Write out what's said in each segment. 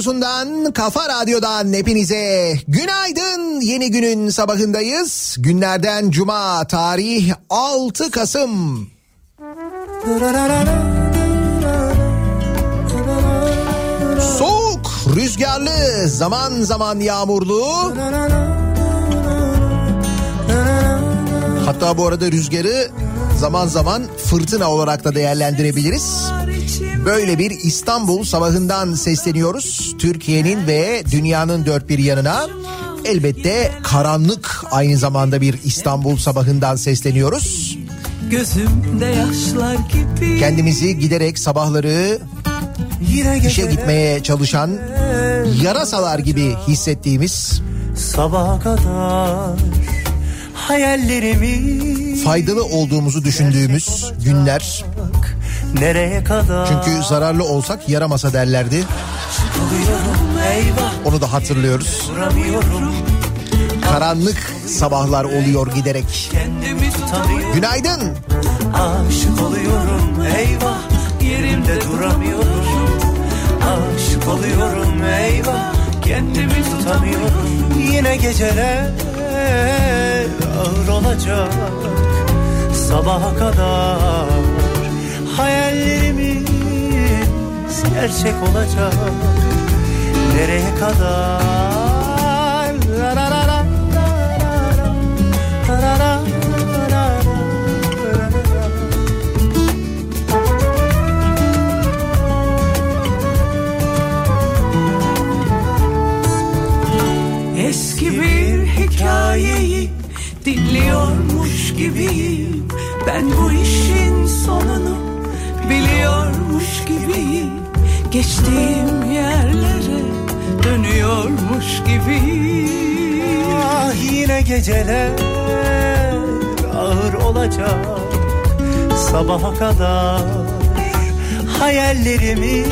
radyosundan, kafa radyodan hepinize günaydın. Yeni günün sabahındayız. Günlerden cuma, tarih 6 Kasım. Soğuk, rüzgarlı, zaman zaman yağmurlu. Hatta bu arada rüzgarı zaman zaman fırtına olarak da değerlendirebiliriz. Böyle bir İstanbul sabahından sesleniyoruz. Türkiye'nin ve dünyanın dört bir yanına. Elbette karanlık aynı zamanda bir İstanbul sabahından sesleniyoruz. Gözümde yaşlar gibi Kendimizi giderek sabahları işe gitmeye çalışan yarasalar gibi hissettiğimiz Sabaha kadar Hayallerimi faydalı olduğumuzu düşündüğümüz günler. Nereye kadar Çünkü zararlı olsak yaramasa derlerdi. Onu da hatırlıyoruz. Karanlık sabahlar oluyor giderek. Günaydın. Aşık oluyorum eyvah Yerimde duramıyorum Aşık oluyorum eyvah Kendimi tutamıyorum Yine geceler ağır olacak Sabaha kadar Hayallerimiz gerçek olacak Nereye kadar la la la la Eski bir hikayeyi dinliyormuş gibiyim Ben bu işin sonunu biliyormuş gibiyim. Geçtiğim yerlere dönüyormuş gibiyim. Ah yine geceler ağır olacak. Sabaha kadar hayallerimiz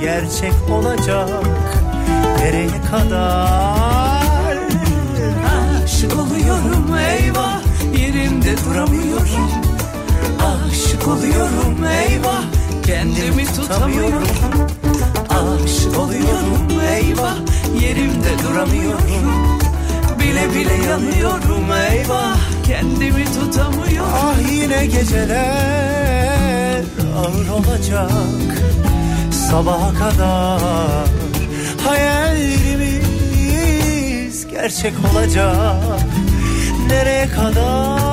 gerçek olacak. Nereye kadar? Aşık oluyorum eyvah yerimde duramıyorum Aşık oluyorum eyvah. Kendimi tutamıyorum. Aşık oluyorum eyvah. Yerimde duramıyorum. Bile bile yanıyorum eyvah. Kendimi tutamıyorum. Ah yine geceler ağır olacak. Sabaha kadar hayallerimiz gerçek olacak. Nereye kadar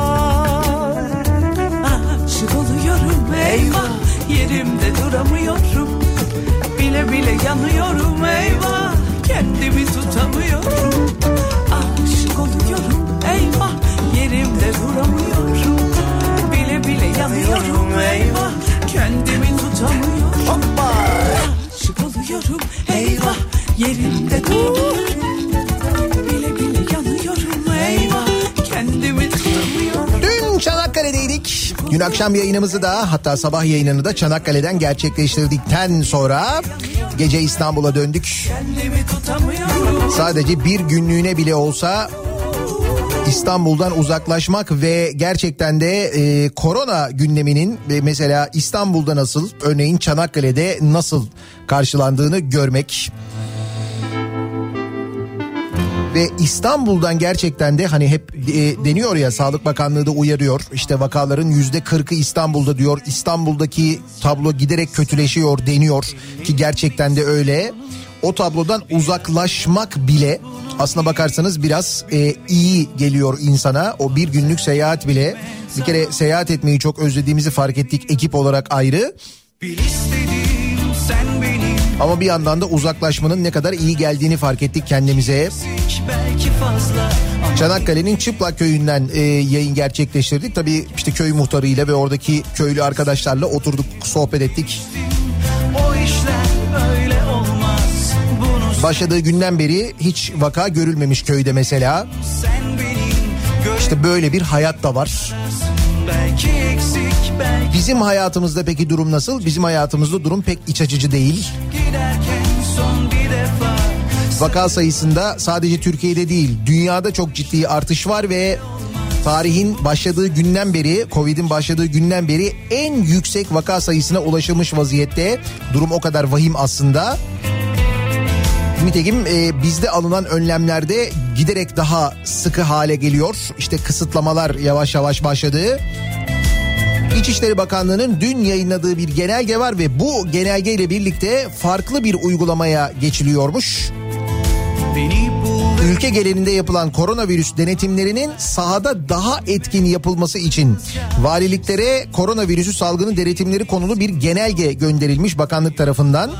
eyvah yerimde duramıyorum. Bile bile yanıyorum eyvah. Kendimi tutamıyorum. Aşık oluyorum eyvah. Yerimde duramıyorum. Bile bile yanıyorum eyvah. Kendimi tutamıyorum. Aşık oluyorum eyvah. Yerimde duramıyorum Dün akşam yayınımızı da hatta sabah yayınını da Çanakkale'den gerçekleştirdikten sonra gece İstanbul'a döndük. Sadece bir günlüğüne bile olsa İstanbul'dan uzaklaşmak ve gerçekten de e, korona gündeminin ve mesela İstanbul'da nasıl örneğin Çanakkale'de nasıl karşılandığını görmek. Ve İstanbul'dan gerçekten de hani hep e, deniyor ya Sağlık Bakanlığı da uyarıyor. İşte vakaların yüzde kırkı İstanbul'da diyor. İstanbul'daki tablo giderek kötüleşiyor deniyor ki gerçekten de öyle. O tablodan uzaklaşmak bile aslına bakarsanız biraz e, iyi geliyor insana. O bir günlük seyahat bile bir kere seyahat etmeyi çok özlediğimizi fark ettik ekip olarak ayrı. Bil istedim sen benim Ama bir yandan da uzaklaşmanın ne kadar iyi geldiğini fark ettik kendimize. Çanakkale'nin Çıplak Köyü'nden e, yayın gerçekleştirdik. Tabii işte köy muhtarıyla ve oradaki köylü arkadaşlarla oturduk, sohbet ettik. Başladığı günden beri hiç vaka görülmemiş köyde mesela. İşte böyle bir hayat da var. Bizim hayatımızda peki durum nasıl? Bizim hayatımızda durum pek iç açıcı değil. Vaka sayısında sadece Türkiye'de değil, dünyada çok ciddi artış var ve tarihin başladığı günden beri, Covid'in başladığı günden beri en yüksek vaka sayısına ulaşılmış vaziyette. Durum o kadar vahim aslında. Nitekim e, bizde alınan önlemlerde giderek daha sıkı hale geliyor. İşte kısıtlamalar yavaş yavaş başladı. İçişleri Bakanlığı'nın dün yayınladığı bir genelge var ve bu genelge ile birlikte farklı bir uygulamaya geçiliyormuş. Ülke genelinde yapılan koronavirüs denetimlerinin sahada daha etkin yapılması için valiliklere koronavirüsü salgını denetimleri konulu bir genelge gönderilmiş bakanlık tarafından.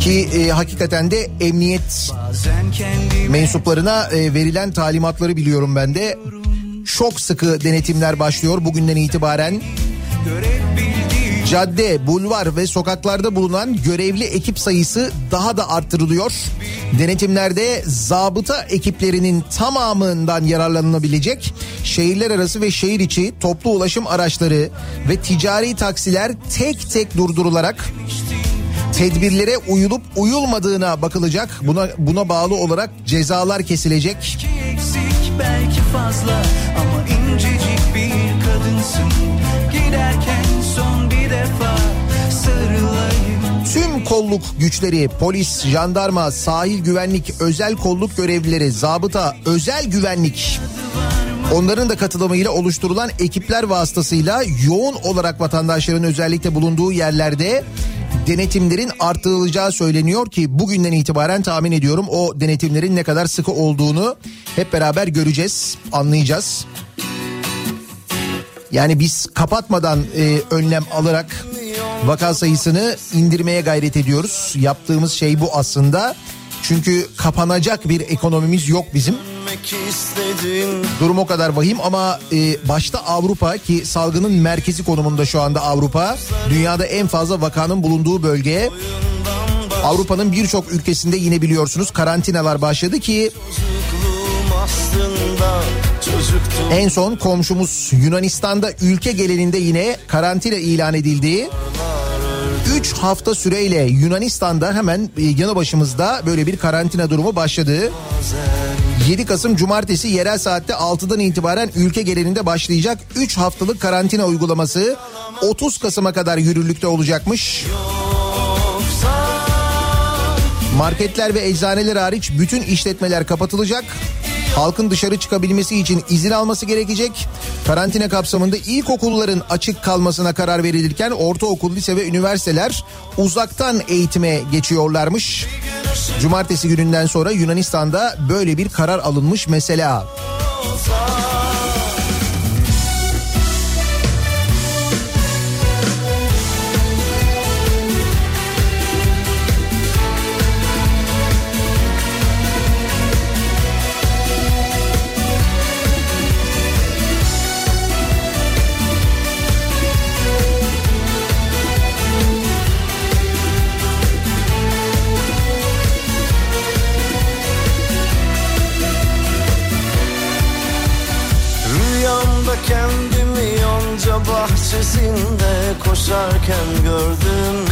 Ki e, hakikaten de emniyet mensuplarına e, verilen talimatları biliyorum ben de. Çok sıkı denetimler başlıyor bugünden itibaren. Cadde, bulvar ve sokaklarda bulunan görevli ekip sayısı daha da arttırılıyor. Denetimlerde zabıta ekiplerinin tamamından yararlanılabilecek şehirler arası ve şehir içi toplu ulaşım araçları ve ticari taksiler tek tek durdurularak tedbirlere uyulup uyulmadığına bakılacak. Buna buna bağlı olarak cezalar kesilecek. Belki fazla. Ama incecik bir kadınsın. Giderken son bir defa sarılayım. Tüm kolluk güçleri, polis, jandarma, sahil güvenlik, özel kolluk görevlileri, zabıta, özel güvenlik Onların da katılımıyla oluşturulan ekipler vasıtasıyla yoğun olarak vatandaşların özellikle bulunduğu yerlerde denetimlerin artırılacağı söyleniyor ki bugünden itibaren tahmin ediyorum o denetimlerin ne kadar sıkı olduğunu hep beraber göreceğiz, anlayacağız. Yani biz kapatmadan e, önlem alarak vaka sayısını indirmeye gayret ediyoruz. Yaptığımız şey bu aslında. Çünkü kapanacak bir ekonomimiz yok bizim. Durum o kadar vahim ama e, başta Avrupa ki salgının merkezi konumunda şu anda Avrupa. Dünyada en fazla vakanın bulunduğu bölge. Avrupa'nın birçok ülkesinde yine biliyorsunuz karantinalar başladı ki en son komşumuz Yunanistan'da ülke genelinde yine karantina ilan edildiği 3 hafta süreyle Yunanistan'da hemen e, yanı başımızda böyle bir karantina durumu başladı. 7 Kasım Cumartesi yerel saatte 6'dan itibaren ülke genelinde başlayacak 3 haftalık karantina uygulaması 30 Kasım'a kadar yürürlükte olacakmış. Marketler ve eczaneler hariç bütün işletmeler kapatılacak. Halkın dışarı çıkabilmesi için izin alması gerekecek. Karantina kapsamında ilkokulların açık kalmasına karar verilirken ortaokul, lise ve üniversiteler uzaktan eğitime geçiyorlarmış. Cumartesi gününden sonra Yunanistan'da böyle bir karar alınmış mesela. Rüyamda koşarken gördüm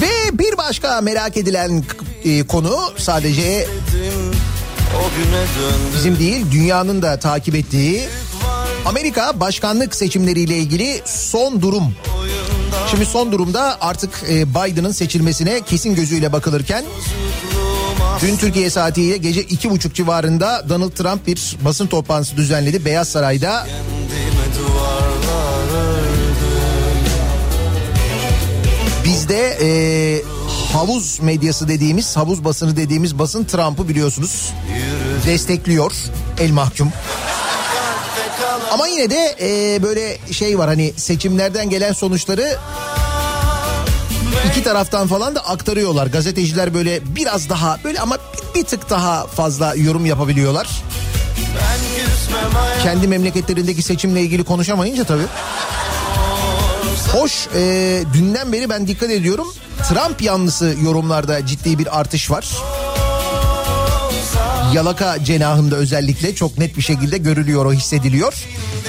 Ve bir başka merak edilen e, konu sadece bizim değil dünyanın da takip ettiği Amerika başkanlık seçimleriyle ilgili son durum. Şimdi son durumda artık e, Biden'ın seçilmesine kesin gözüyle bakılırken dün Türkiye saatiyle gece iki buçuk civarında Donald Trump bir basın toplantısı düzenledi Beyaz Saray'da. Bizde e, havuz medyası dediğimiz, havuz basını dediğimiz basın Trump'ı biliyorsunuz destekliyor el mahkum. Ama yine de e, böyle şey var hani seçimlerden gelen sonuçları iki taraftan falan da aktarıyorlar. Gazeteciler böyle biraz daha böyle ama bir, bir tık daha fazla yorum yapabiliyorlar. Kendi memleketlerindeki seçimle ilgili konuşamayınca tabii. Hoş e, dünden beri ben dikkat ediyorum. Trump yanlısı yorumlarda ciddi bir artış var. Yalaka cenahında özellikle çok net bir şekilde görülüyor o hissediliyor.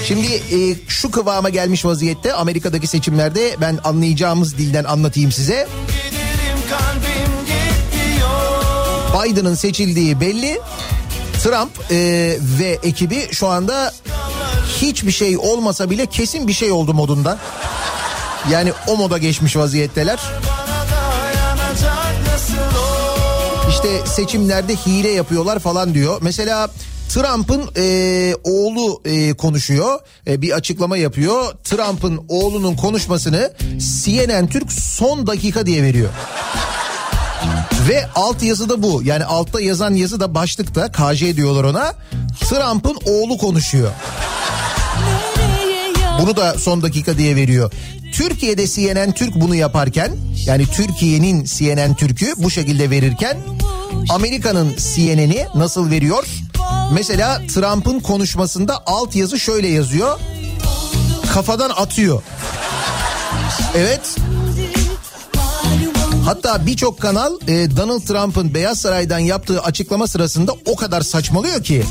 Şimdi e, şu kıvama gelmiş vaziyette Amerika'daki seçimlerde ben anlayacağımız dilden anlatayım size. Biden'ın seçildiği belli. Trump e, ve ekibi şu anda hiçbir şey olmasa bile kesin bir şey oldu modunda. Yani o moda geçmiş vaziyetteler. İşte seçimlerde hile yapıyorlar falan diyor. Mesela Trump'ın e, oğlu e, konuşuyor. E, bir açıklama yapıyor. Trump'ın oğlunun konuşmasını CNN Türk son dakika diye veriyor. Ve alt yazı da bu. Yani altta yazan yazı da başlıkta KJ diyorlar ona. Trump'ın oğlu konuşuyor. Bunu da son dakika diye veriyor. Türkiye'de CNN Türk bunu yaparken yani Türkiye'nin CNN Türk'ü bu şekilde verirken Amerika'nın CNN'i nasıl veriyor? Mesela Trump'ın konuşmasında alt yazı şöyle yazıyor. Kafadan atıyor. Evet. Hatta birçok kanal e, Donald Trump'ın Beyaz Saray'dan yaptığı açıklama sırasında o kadar saçmalıyor ki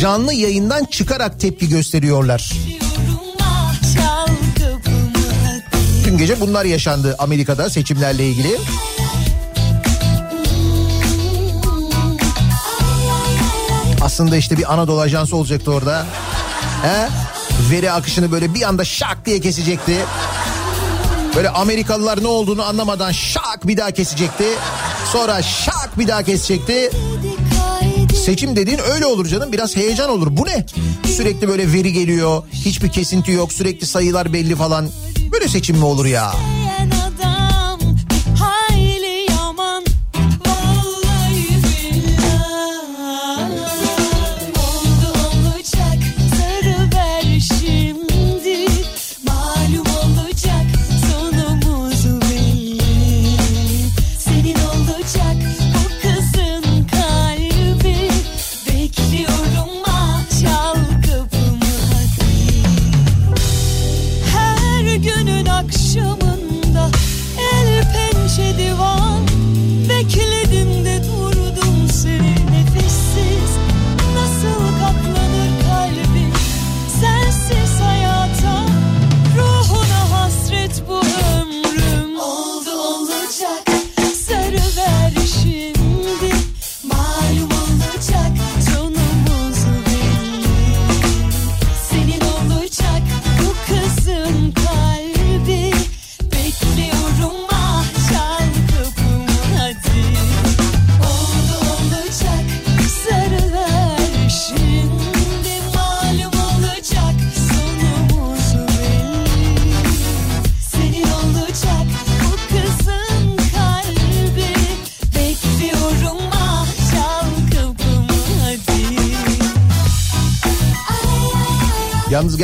canlı yayından çıkarak tepki gösteriyorlar. Dün gece bunlar yaşandı Amerika'da seçimlerle ilgili. Aslında işte bir Anadolu Ajansı olacaktı orada. He? Veri akışını böyle bir anda şak diye kesecekti. Böyle Amerikalılar ne olduğunu anlamadan şak bir daha kesecekti. Sonra şak bir daha kesecekti. Seçim dediğin öyle olur canım biraz heyecan olur. Bu ne? Sürekli böyle veri geliyor. Hiçbir kesinti yok. Sürekli sayılar belli falan. Böyle seçim mi olur ya?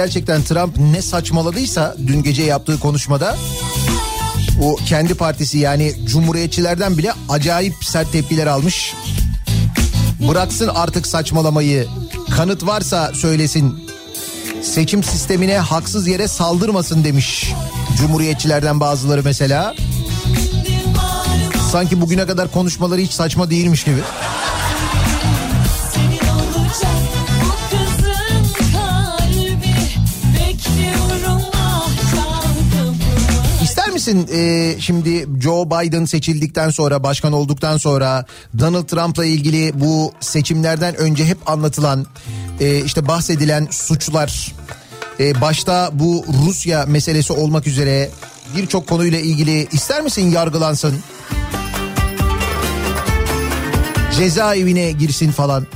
Gerçekten Trump ne saçmaladıysa dün gece yaptığı konuşmada o kendi partisi yani cumhuriyetçilerden bile acayip sert tepkiler almış. Bıraksın artık saçmalamayı. Kanıt varsa söylesin. Seçim sistemine haksız yere saldırmasın demiş. Cumhuriyetçilerden bazıları mesela. Sanki bugüne kadar konuşmaları hiç saçma değilmiş gibi. Misin e, şimdi Joe Biden seçildikten sonra başkan olduktan sonra Donald Trump'la ilgili bu seçimlerden önce hep anlatılan e, işte bahsedilen suçlar e, başta bu Rusya meselesi olmak üzere birçok konuyla ilgili ister misin yargılansın? Cezaevine girsin falan.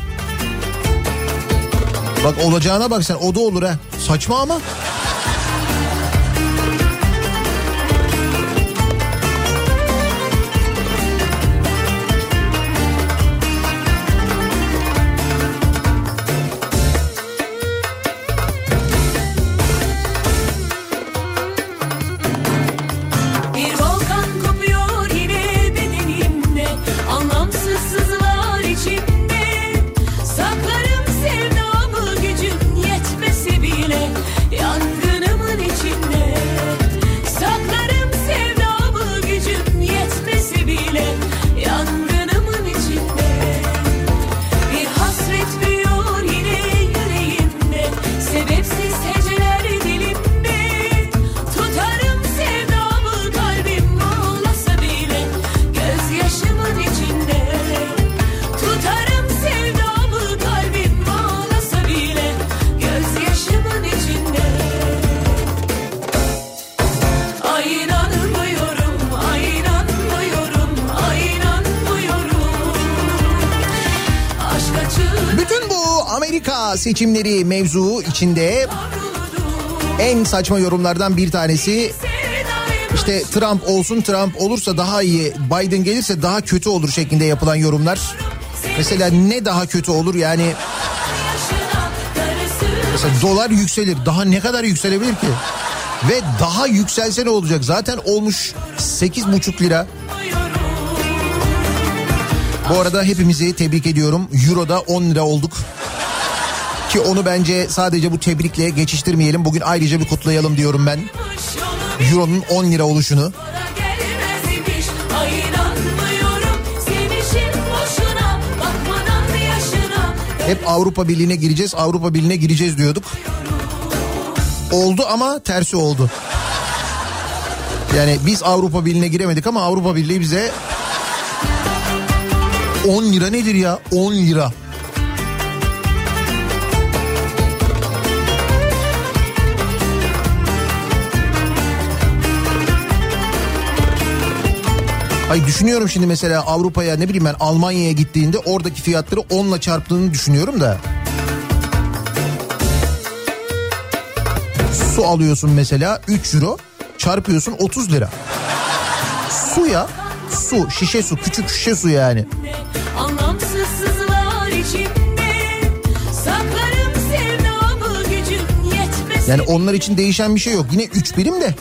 Bak olacağına bak sen o da olur ha. Saçma ama. Seçimleri mevzu içinde en saçma yorumlardan bir tanesi işte Trump olsun Trump olursa daha iyi Biden gelirse daha kötü olur şeklinde yapılan yorumlar. Mesela ne daha kötü olur yani mesela dolar yükselir daha ne kadar yükselebilir ki? Ve daha yükselse ne olacak? Zaten olmuş 8,5 lira. Bu arada hepimizi tebrik ediyorum. Euro'da 10 lira olduk. Ki onu bence sadece bu tebrikle geçiştirmeyelim. Bugün ayrıca bir kutlayalım diyorum ben. Euro'nun 10 lira oluşunu. Hep Avrupa Birliği'ne gireceğiz, Avrupa Birliği'ne gireceğiz diyorduk. Oldu ama tersi oldu. Yani biz Avrupa Birliği'ne giremedik ama Avrupa Birliği bize 10 lira nedir ya? 10 lira. Ay düşünüyorum şimdi mesela Avrupa'ya ne bileyim ben Almanya'ya gittiğinde oradaki fiyatları 10'la çarptığını düşünüyorum da. Su alıyorsun mesela 3 euro çarpıyorsun 30 lira. Su ya su şişe su küçük şişe su yani. Yani onlar için değişen bir şey yok. Yine 3 birim de.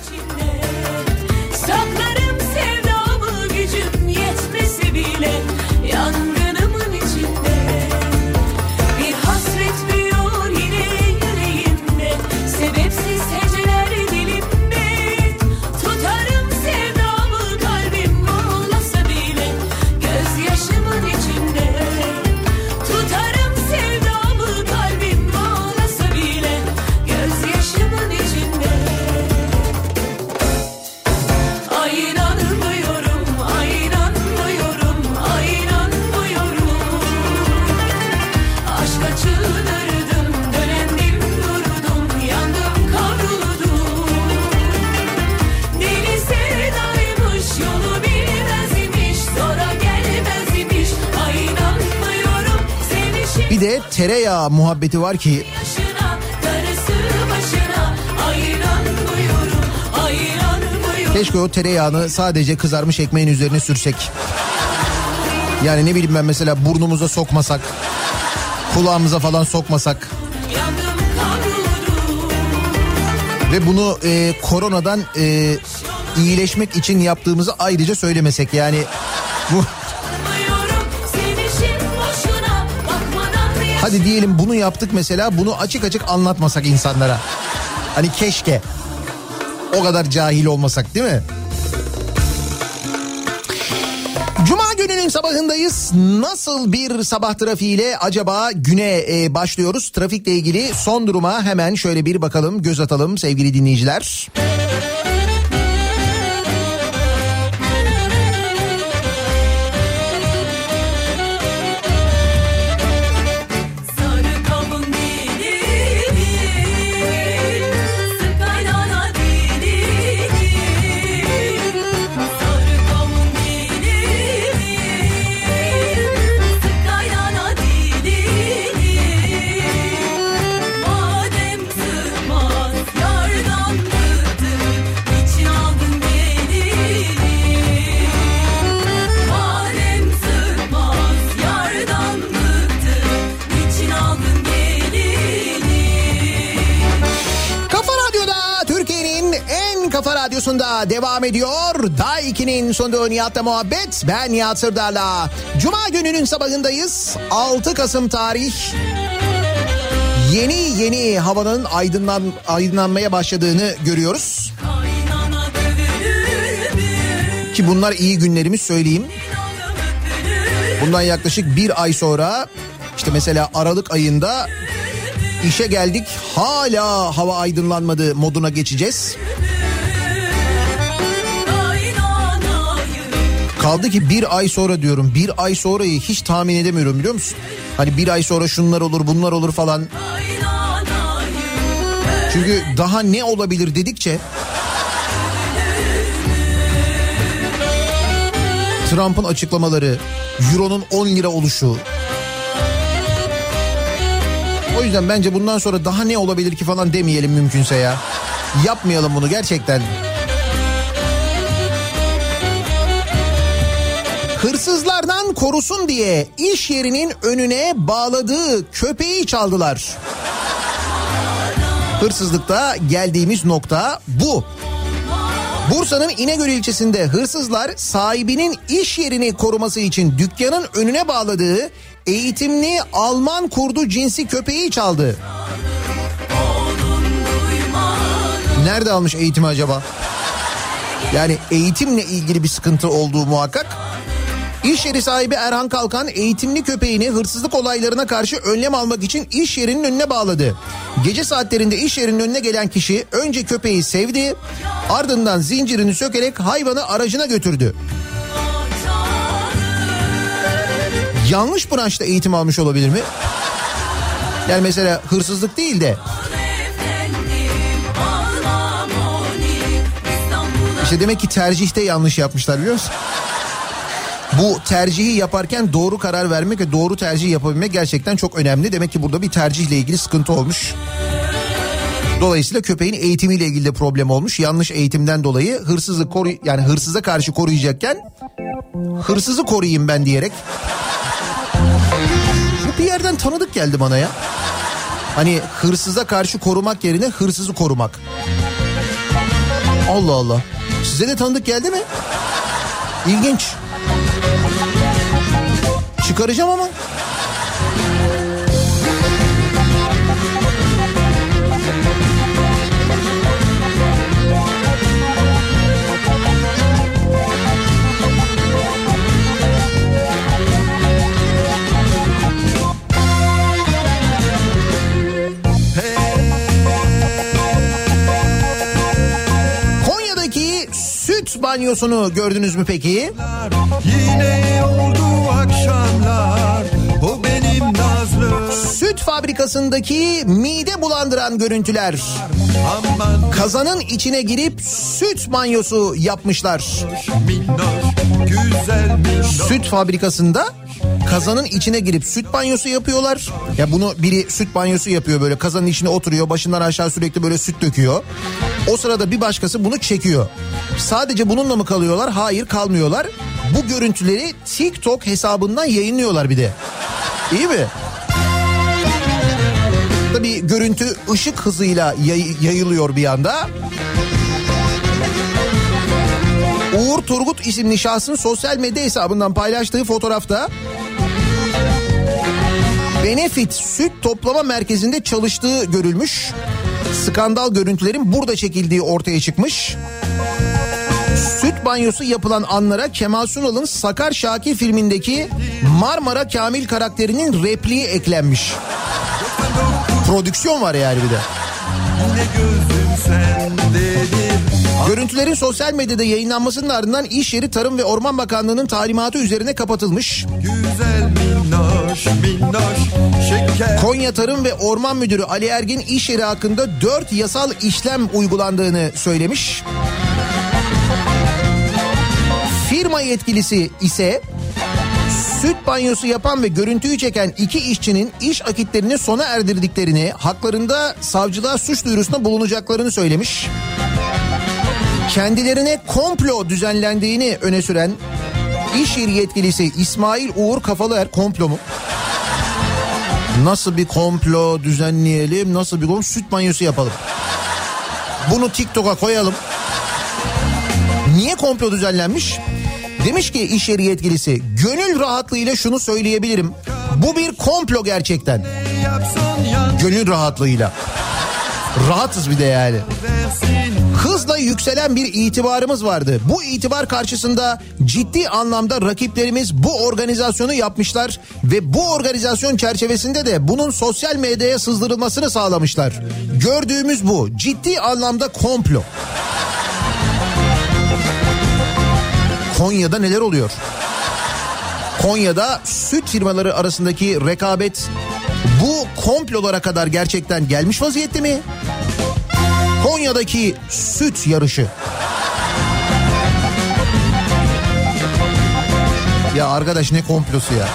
Tereyağı muhabbeti var ki keşke o tereyağını sadece kızarmış ekmeğin üzerine sürsek. Yani ne bileyim ben mesela burnumuza sokmasak. Kulağımıza falan sokmasak. Ve bunu e, koronadan e, iyileşmek için yaptığımızı ayrıca söylemesek yani bu hadi diyelim bunu yaptık mesela bunu açık açık anlatmasak insanlara. Hani keşke o kadar cahil olmasak değil mi? Cuma gününün sabahındayız. Nasıl bir sabah trafiğiyle acaba güne e, başlıyoruz? Trafikle ilgili son duruma hemen şöyle bir bakalım, göz atalım sevgili dinleyiciler. Sarı radyosunda devam ediyor. Day 2'nin sonunda Nihat'la muhabbet. Ben Nihat Sırdar'la. Cuma gününün sabahındayız. 6 Kasım tarih. Yeni yeni havanın aydınlan, aydınlanmaya başladığını görüyoruz. Ki bunlar iyi günlerimiz söyleyeyim. Bundan yaklaşık bir ay sonra işte mesela Aralık ayında işe geldik hala hava aydınlanmadı moduna geçeceğiz. Kaldı ki bir ay sonra diyorum bir ay sonrayı hiç tahmin edemiyorum biliyor musun? Hani bir ay sonra şunlar olur bunlar olur falan. Çünkü daha ne olabilir dedikçe Trump'ın açıklamaları, Euro'nun 10 lira oluşu. O yüzden bence bundan sonra daha ne olabilir ki falan demeyelim mümkünse ya. Yapmayalım bunu gerçekten. Hırsızlardan korusun diye iş yerinin önüne bağladığı köpeği çaldılar. Hırsızlıkta geldiğimiz nokta bu. Bursa'nın İnegöl ilçesinde hırsızlar sahibinin iş yerini koruması için dükkanın önüne bağladığı eğitimli Alman kurdu cinsi köpeği çaldı. Nerede almış eğitimi acaba? Yani eğitimle ilgili bir sıkıntı olduğu muhakkak. İş yeri sahibi Erhan Kalkan eğitimli köpeğini hırsızlık olaylarına karşı önlem almak için iş yerinin önüne bağladı. Gece saatlerinde iş yerinin önüne gelen kişi önce köpeği sevdi ardından zincirini sökerek hayvanı aracına götürdü. Yanlış branşta eğitim almış olabilir mi? Yani mesela hırsızlık değil de işte demek ki tercihte yanlış yapmışlar biliyor musun? Bu tercihi yaparken doğru karar vermek ve doğru tercih yapabilmek gerçekten çok önemli. Demek ki burada bir tercihle ilgili sıkıntı olmuş. Dolayısıyla köpeğin eğitimiyle ilgili de problem olmuş. Yanlış eğitimden dolayı hırsızı koru yani hırsıza karşı koruyacakken hırsızı koruyayım ben diyerek. Bu bir yerden tanıdık geldi bana ya. Hani hırsıza karşı korumak yerine hırsızı korumak. Allah Allah. Size de tanıdık geldi mi? İlginç. Çıkaracağım ama. Banyosunu gördünüz mü peki? Yine oldu akşamlar O benim nazlı Süt fabrikasındaki mide bulandıran görüntüler. Aman Kazanın içine girip süt banyosu yapmışlar. minnoş Güzel minnoş Süt fabrikasında kazanın içine girip süt banyosu yapıyorlar. Ya bunu biri süt banyosu yapıyor böyle kazanın içine oturuyor başından aşağı sürekli böyle süt döküyor. O sırada bir başkası bunu çekiyor. Sadece bununla mı kalıyorlar? Hayır kalmıyorlar. Bu görüntüleri TikTok hesabından yayınlıyorlar bir de. İyi mi? Tabii görüntü ışık hızıyla yay- yayılıyor bir anda. Uğur Turgut isimli şahsın sosyal medya hesabından paylaştığı fotoğrafta Benefit Süt Toplama Merkezi'nde çalıştığı görülmüş. Skandal görüntülerin burada çekildiği ortaya çıkmış. Banyosu yapılan anlara Kemal Sunal'ın Sakar Şakir filmindeki Marmara Kamil karakterinin repliği eklenmiş. Prodüksiyon var yani bir de. Görüntülerin sosyal medyada yayınlanmasının ardından iş yeri Tarım ve Orman Bakanlığı'nın talimatı üzerine kapatılmış. Minnoş minnoş Konya Tarım ve Orman Müdürü Ali Ergin iş yeri hakkında 4 yasal işlem uygulandığını söylemiş. Firma yetkilisi ise süt banyosu yapan ve görüntüyü çeken iki işçinin iş akitlerini sona erdirdiklerini, haklarında savcılığa suç duyurusunda bulunacaklarını söylemiş. Kendilerine komplo düzenlendiğini öne süren iş yeri yetkilisi İsmail Uğur Kafalıer komplo mu? Nasıl bir komplo düzenleyelim, nasıl bir komplo süt banyosu yapalım. Bunu TikTok'a koyalım. Niye komplo düzenlenmiş? Demiş ki iş yeri yetkilisi gönül rahatlığıyla şunu söyleyebilirim. Bu bir komplo gerçekten. Gönül rahatlığıyla. Rahatız bir de yani. Hızla yükselen bir itibarımız vardı. Bu itibar karşısında ciddi anlamda rakiplerimiz bu organizasyonu yapmışlar ve bu organizasyon çerçevesinde de bunun sosyal medyaya sızdırılmasını sağlamışlar. Gördüğümüz bu. Ciddi anlamda komplo. Konya'da neler oluyor? Konya'da süt firmaları arasındaki rekabet bu komplolara kadar gerçekten gelmiş vaziyette mi? Konya'daki süt yarışı. Ya arkadaş ne komplosu ya?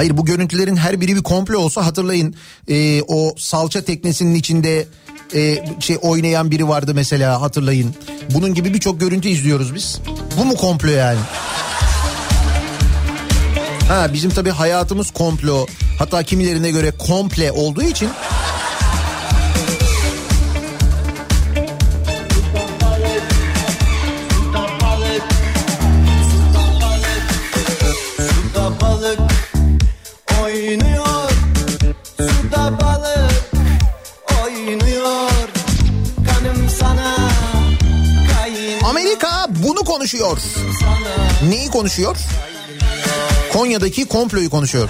Hayır bu görüntülerin her biri bir komplo olsa hatırlayın e, o salça teknesinin içinde e, şey oynayan biri vardı mesela hatırlayın. Bunun gibi birçok görüntü izliyoruz biz. Bu mu komplo yani? Ha bizim tabii hayatımız komplo. Hatta kimilerine göre komple olduğu için konuşuyor. Neyi konuşuyor? Konya'daki komployu konuşuyor.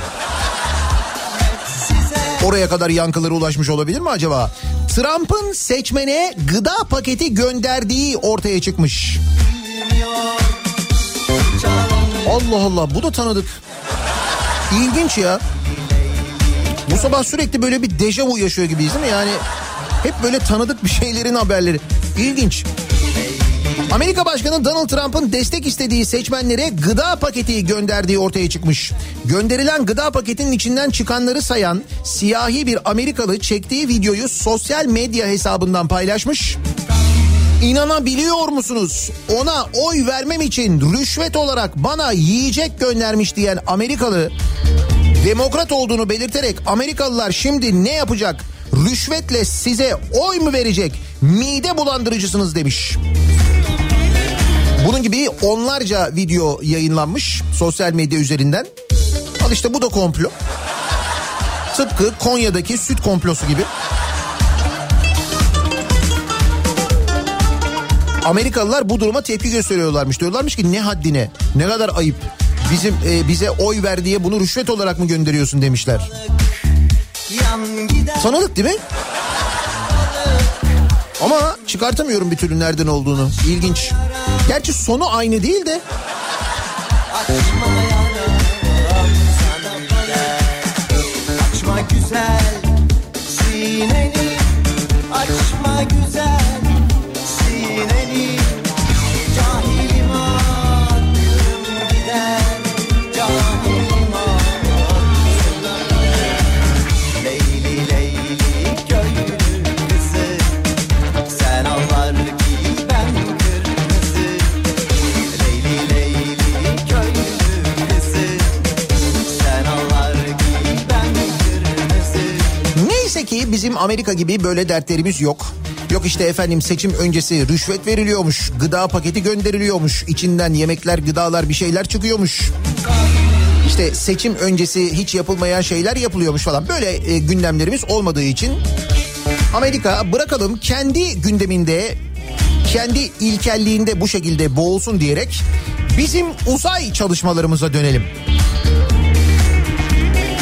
Oraya kadar yankıları ulaşmış olabilir mi acaba? Trump'ın seçmene gıda paketi gönderdiği ortaya çıkmış. Allah Allah bu da tanıdık. İlginç ya. Bu sabah sürekli böyle bir dejavu yaşıyor gibiyiz değil mi? Yani hep böyle tanıdık bir şeylerin haberleri. İlginç. Amerika Başkanı Donald Trump'ın destek istediği seçmenlere gıda paketi gönderdiği ortaya çıkmış. Gönderilen gıda paketinin içinden çıkanları sayan siyahi bir Amerikalı çektiği videoyu sosyal medya hesabından paylaşmış. İnanabiliyor musunuz? Ona oy vermem için rüşvet olarak bana yiyecek göndermiş diyen Amerikalı demokrat olduğunu belirterek Amerikalılar şimdi ne yapacak? Rüşvetle size oy mu verecek? Mide bulandırıcısınız demiş. Bunun gibi onlarca video yayınlanmış sosyal medya üzerinden. Al işte bu da komplo. Tıpkı Konya'daki süt komplosu gibi. Amerikalılar bu duruma tepki gösteriyorlarmış. Diyorlarmış ki ne haddine ne kadar ayıp. Bizim e, bize oy ver diye bunu rüşvet olarak mı gönderiyorsun demişler. Tanıdık değil mi? Ama çıkartamıyorum bir türlü nereden olduğunu. İlginç. Gerçi sonu aynı değil de. Açma güzel sineni Açma güzel sineni Amerika gibi böyle dertlerimiz yok. Yok işte efendim seçim öncesi rüşvet veriliyormuş, gıda paketi gönderiliyormuş, içinden yemekler, gıdalar bir şeyler çıkıyormuş. İşte seçim öncesi hiç yapılmayan şeyler yapılıyormuş falan. Böyle e, gündemlerimiz olmadığı için Amerika bırakalım kendi gündeminde kendi ilkelliğinde bu şekilde boğulsun diyerek bizim uzay çalışmalarımıza dönelim.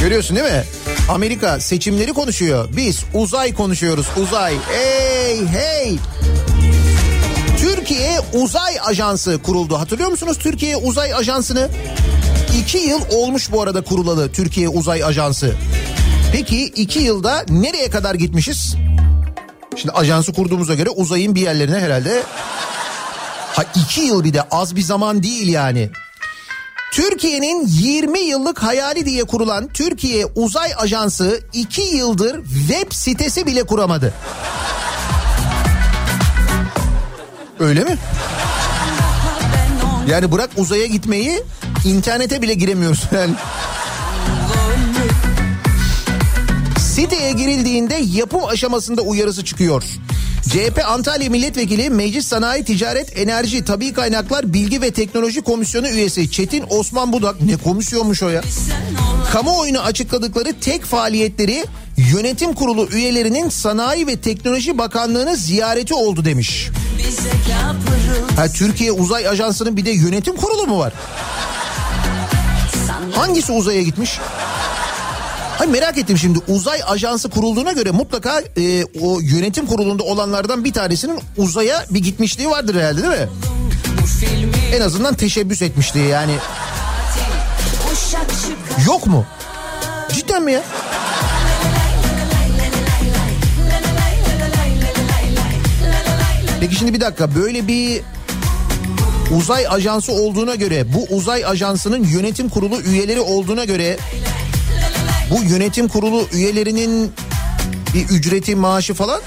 Görüyorsun değil mi? Amerika seçimleri konuşuyor. Biz uzay konuşuyoruz. Uzay. Hey hey. Türkiye Uzay Ajansı kuruldu. Hatırlıyor musunuz Türkiye Uzay Ajansı'nı? İki yıl olmuş bu arada kurulalı Türkiye Uzay Ajansı. Peki iki yılda nereye kadar gitmişiz? Şimdi ajansı kurduğumuza göre uzayın bir yerlerine herhalde... Ha iki yıl bir de az bir zaman değil yani. Türkiye'nin 20 yıllık hayali diye kurulan Türkiye Uzay Ajansı 2 yıldır web sitesi bile kuramadı. Öyle mi? Yani bırak uzaya gitmeyi internete bile giremiyoruz yani. Siteye girildiğinde yapım aşamasında uyarısı çıkıyor. CHP Antalya Milletvekili Meclis Sanayi Ticaret Enerji Tabi Kaynaklar Bilgi ve Teknoloji Komisyonu üyesi Çetin Osman Budak ne komisyonmuş o ya? Kamuoyuna açıkladıkları tek faaliyetleri yönetim kurulu üyelerinin Sanayi ve Teknoloji Bakanlığı'nı ziyareti oldu demiş. Ha, Türkiye Uzay Ajansı'nın bir de yönetim kurulu mu var? Hangisi uzaya gitmiş? Hayır merak ettim şimdi uzay ajansı kurulduğuna göre mutlaka e, o yönetim kurulunda olanlardan bir tanesinin uzaya bir gitmişliği vardır herhalde değil mi? En azından teşebbüs etmişliği yani. Yok mu? Cidden mi ya? Peki şimdi bir dakika böyle bir uzay ajansı olduğuna göre bu uzay ajansının yönetim kurulu üyeleri olduğuna göre bu yönetim kurulu üyelerinin bir ücreti maaşı falan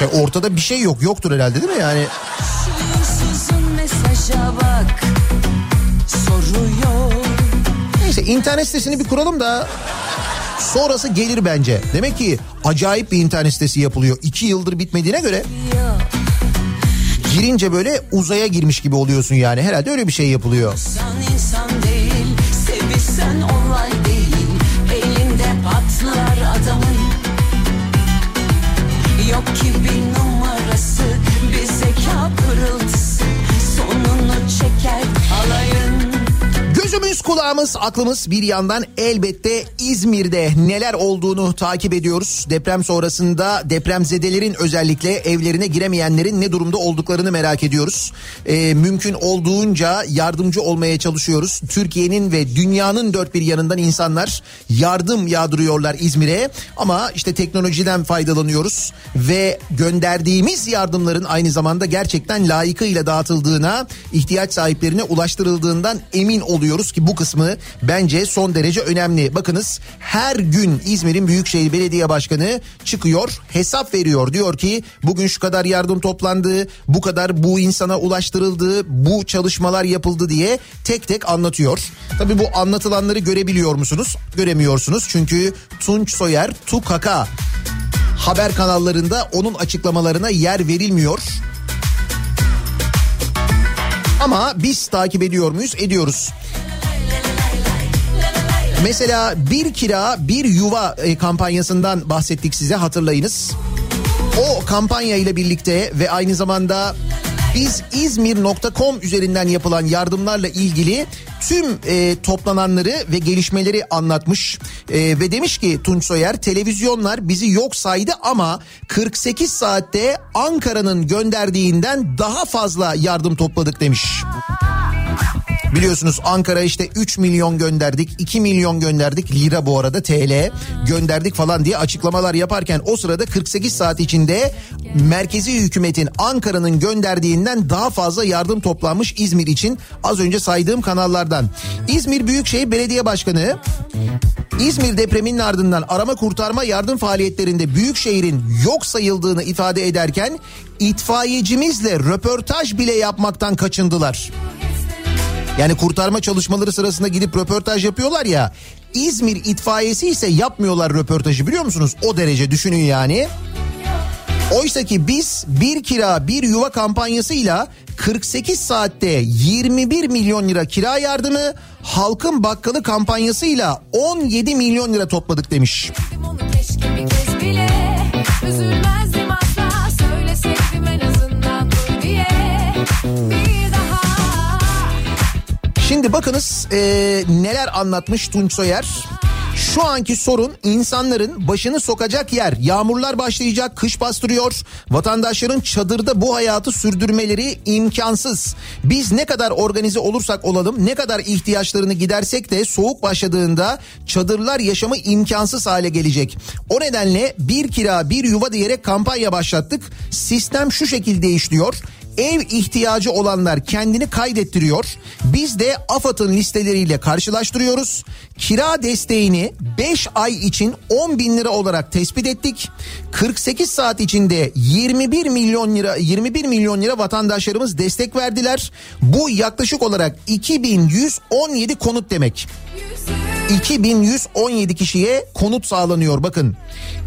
ya ortada bir şey yok yoktur herhalde değil mi yani? Bak. Neyse internet sitesini bir kuralım da sonrası gelir bence. Demek ki acayip bir internet sitesi yapılıyor. İki yıldır bitmediğine göre girince böyle uzaya girmiş gibi oluyorsun yani. Herhalde öyle bir şey yapılıyor. İnsan insan değil, Yok Gözümüz kulağımız aklımız bir yandan elbette İzmir'de neler olduğunu takip ediyoruz. Deprem sonrasında depremzedelerin özellikle evlerine giremeyenlerin ne durumda olduklarını merak ediyoruz. Ee, mümkün olduğunca yardımcı olmaya çalışıyoruz. Türkiye'nin ve dünyanın dört bir yanından insanlar yardım yağdırıyorlar İzmir'e. Ama işte teknolojiden faydalanıyoruz ve gönderdiğimiz yardımların aynı zamanda gerçekten layıkıyla dağıtıldığına, ihtiyaç sahiplerine ulaştırıldığından emin oluyoruz ki bu kısmı bence son derece önemli. Bakınız her gün İzmir'in Büyükşehir Belediye Başkanı çıkıyor, hesap veriyor. Diyor ki bugün şu kadar yardım toplandı, bu kadar bu insana ulaştırıldı, bu çalışmalar yapıldı diye tek tek anlatıyor. Tabii bu anlatılanları görebiliyor musunuz? Göremiyorsunuz çünkü Tunç Soyer, Tukaka haber kanallarında onun açıklamalarına yer verilmiyor. Ama biz takip ediyor muyuz? Ediyoruz. Mesela bir kira bir yuva e, kampanyasından bahsettik size hatırlayınız. O kampanya ile birlikte ve aynı zamanda biz İzmir.com üzerinden yapılan yardımlarla ilgili tüm e, toplananları ve gelişmeleri anlatmış E, ve demiş ki Tunç Soyer televizyonlar bizi yok saydı ama 48 saatte Ankara'nın gönderdiğinden daha fazla yardım topladık demiş. Biliyorsunuz Ankara işte 3 milyon gönderdik, 2 milyon gönderdik lira bu arada TL gönderdik falan diye açıklamalar yaparken o sırada 48 saat içinde merkezi hükümetin Ankara'nın gönderdiğinden daha fazla yardım toplanmış İzmir için az önce saydığım kanallardan. İzmir Büyükşehir Belediye Başkanı İzmir depreminin ardından arama kurtarma yardım faaliyetlerinde Büyükşehir'in yok sayıldığını ifade ederken itfaiyecimizle röportaj bile yapmaktan kaçındılar. Yani kurtarma çalışmaları sırasında gidip röportaj yapıyorlar ya. İzmir itfaiyesi ise yapmıyorlar röportajı biliyor musunuz? O derece düşünün yani. Oysa ki biz bir kira bir yuva kampanyasıyla 48 saatte 21 milyon lira kira yardımı halkın bakkalı kampanyasıyla 17 milyon lira topladık demiş. Onu keşke bir kez bile Üzülmezdim asla Söyleseydim en azından dur diye Bir daha Şimdi bakınız eee, neler anlatmış Tunç Soyer. Şu anki sorun insanların başını sokacak yer. Yağmurlar başlayacak, kış bastırıyor. Vatandaşların çadırda bu hayatı sürdürmeleri imkansız. Biz ne kadar organize olursak olalım, ne kadar ihtiyaçlarını gidersek de soğuk başladığında çadırlar yaşamı imkansız hale gelecek. O nedenle bir kira bir yuva diyerek kampanya başlattık. Sistem şu şekilde işliyor. Ev ihtiyacı olanlar kendini kaydettiriyor. Biz de AFAD'ın listeleriyle karşılaştırıyoruz. Kira desteğini 5 ay için 10 bin lira olarak tespit ettik. 48 saat içinde 21 milyon lira 21 milyon lira vatandaşlarımız destek verdiler. Bu yaklaşık olarak 2117 konut demek. 2117 kişiye konut sağlanıyor bakın.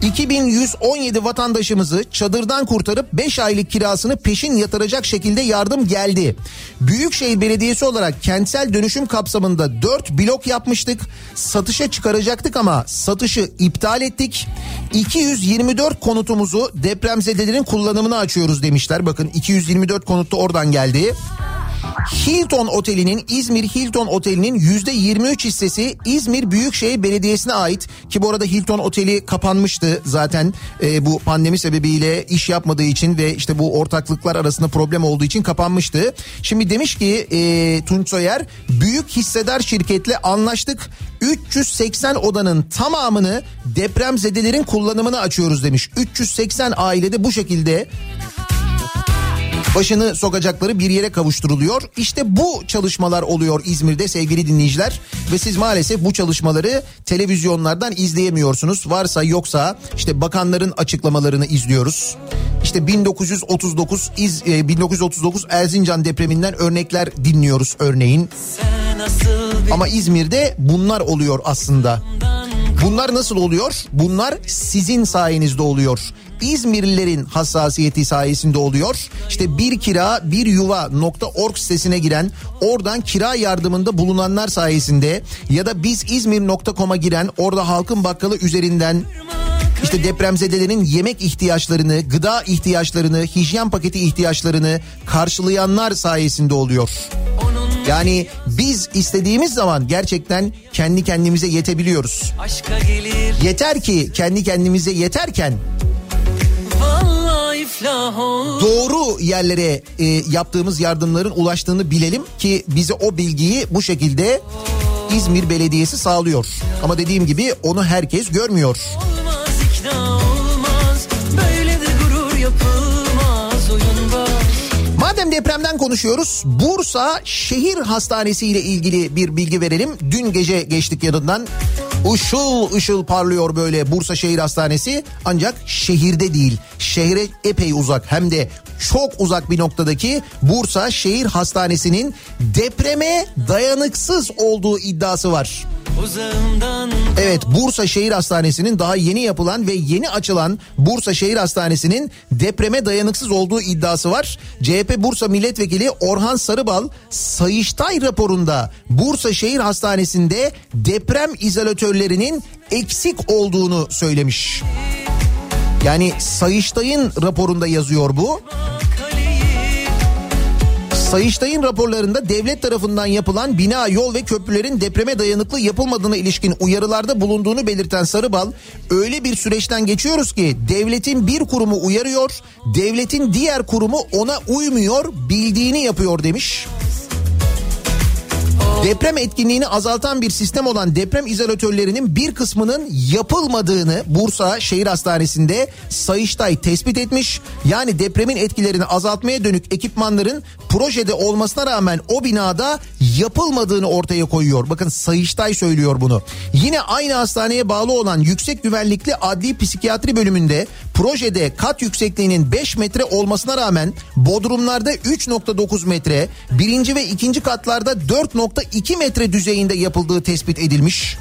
2117 vatandaşımızı çadırdan kurtarıp 5 aylık kirasını peşin yatıracak şekilde yardım geldi. Büyükşehir Belediyesi olarak kentsel dönüşüm kapsamında 4 blok yapmıştık. Satışa çıkaracaktık ama satışı iptal ettik. 224 konutumuzu depremzedelerin kullanımına açıyoruz demişler. Bakın 224 konut da oradan geldi. Hilton Oteli'nin İzmir Hilton Oteli'nin yüzde 23 hissesi İzmir Büyükşehir Belediyesi'ne ait ki bu arada Hilton Oteli kapanmıştı zaten e, bu pandemi sebebiyle iş yapmadığı için ve işte bu ortaklıklar arasında problem olduğu için kapanmıştı. Şimdi demiş ki e, Tunç Soyer büyük hissedar şirketle anlaştık 380 odanın tamamını depremzedelerin kullanımına açıyoruz demiş. 380 ailede bu şekilde başını sokacakları bir yere kavuşturuluyor. İşte bu çalışmalar oluyor İzmir'de sevgili dinleyiciler ve siz maalesef bu çalışmaları televizyonlardan izleyemiyorsunuz. Varsa yoksa işte bakanların açıklamalarını izliyoruz. İşte 1939 İz, e, 1939 Erzincan depreminden örnekler dinliyoruz örneğin. Ama İzmir'de bunlar oluyor aslında. Bunlar nasıl oluyor? Bunlar sizin sayenizde oluyor. İzmirlilerin hassasiyeti sayesinde oluyor. İşte bir kira bir yuva nokta org sitesine giren oradan kira yardımında bulunanlar sayesinde ya da biz İzmir.com'a giren orada halkın bakkalı üzerinden işte depremzedelerin yemek ihtiyaçlarını, gıda ihtiyaçlarını, hijyen paketi ihtiyaçlarını karşılayanlar sayesinde oluyor. Yani biz istediğimiz zaman gerçekten kendi kendimize yetebiliyoruz. Yeter ki kendi kendimize yeterken doğru yerlere e, yaptığımız yardımların ulaştığını bilelim ki bize o bilgiyi bu şekilde İzmir Belediyesi sağlıyor. Ama dediğim gibi onu herkes görmüyor. Olmaz Madem depremden konuşuyoruz Bursa Şehir Hastanesi ile ilgili bir bilgi verelim. Dün gece geçtik yanından. Işıl ışıl parlıyor böyle Bursa Şehir Hastanesi ancak şehirde değil. Şehre epey uzak hem de çok uzak bir noktadaki Bursa Şehir Hastanesi'nin depreme dayanıksız olduğu iddiası var. Evet Bursa Şehir Hastanesi'nin daha yeni yapılan ve yeni açılan Bursa Şehir Hastanesi'nin depreme dayanıksız olduğu iddiası var. CHP Bursa Milletvekili Orhan Sarıbal Sayıştay raporunda Bursa Şehir Hastanesi'nde deprem izolatörlerinin eksik olduğunu söylemiş. Yani Sayıştay'ın raporunda yazıyor bu. Sayıştay'ın raporlarında devlet tarafından yapılan bina, yol ve köprülerin depreme dayanıklı yapılmadığına ilişkin uyarılarda bulunduğunu belirten Sarıbal, öyle bir süreçten geçiyoruz ki devletin bir kurumu uyarıyor, devletin diğer kurumu ona uymuyor, bildiğini yapıyor demiş. Deprem etkinliğini azaltan bir sistem olan deprem izolatörlerinin bir kısmının yapılmadığını Bursa Şehir Hastanesi'nde Sayıştay tespit etmiş. Yani depremin etkilerini azaltmaya dönük ekipmanların projede olmasına rağmen o binada yapılmadığını ortaya koyuyor. Bakın Sayıştay söylüyor bunu. Yine aynı hastaneye bağlı olan yüksek güvenlikli adli psikiyatri bölümünde projede kat yüksekliğinin 5 metre olmasına rağmen bodrumlarda 3.9 metre, birinci ve ikinci katlarda 4.2 metre düzeyinde yapıldığı tespit edilmiş.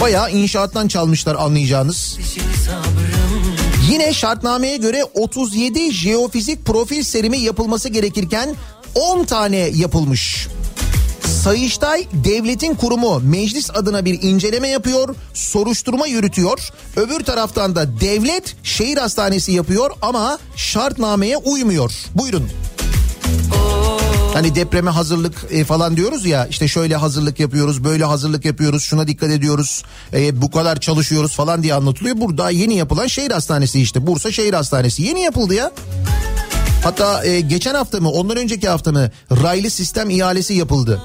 Bayağı inşaattan çalmışlar anlayacağınız. Yine şartnameye göre 37 jeofizik profil serimi yapılması gerekirken 10 tane yapılmış. Sayıştay devletin kurumu meclis adına bir inceleme yapıyor, soruşturma yürütüyor. Öbür taraftan da devlet şehir hastanesi yapıyor ama şartnameye uymuyor. Buyurun. Hani depreme hazırlık e, falan diyoruz ya işte şöyle hazırlık yapıyoruz böyle hazırlık yapıyoruz şuna dikkat ediyoruz e, bu kadar çalışıyoruz falan diye anlatılıyor. Burada yeni yapılan şehir hastanesi işte Bursa Şehir Hastanesi yeni yapıldı ya. Hatta e, geçen hafta mı ondan önceki hafta mı raylı sistem ihalesi yapıldı.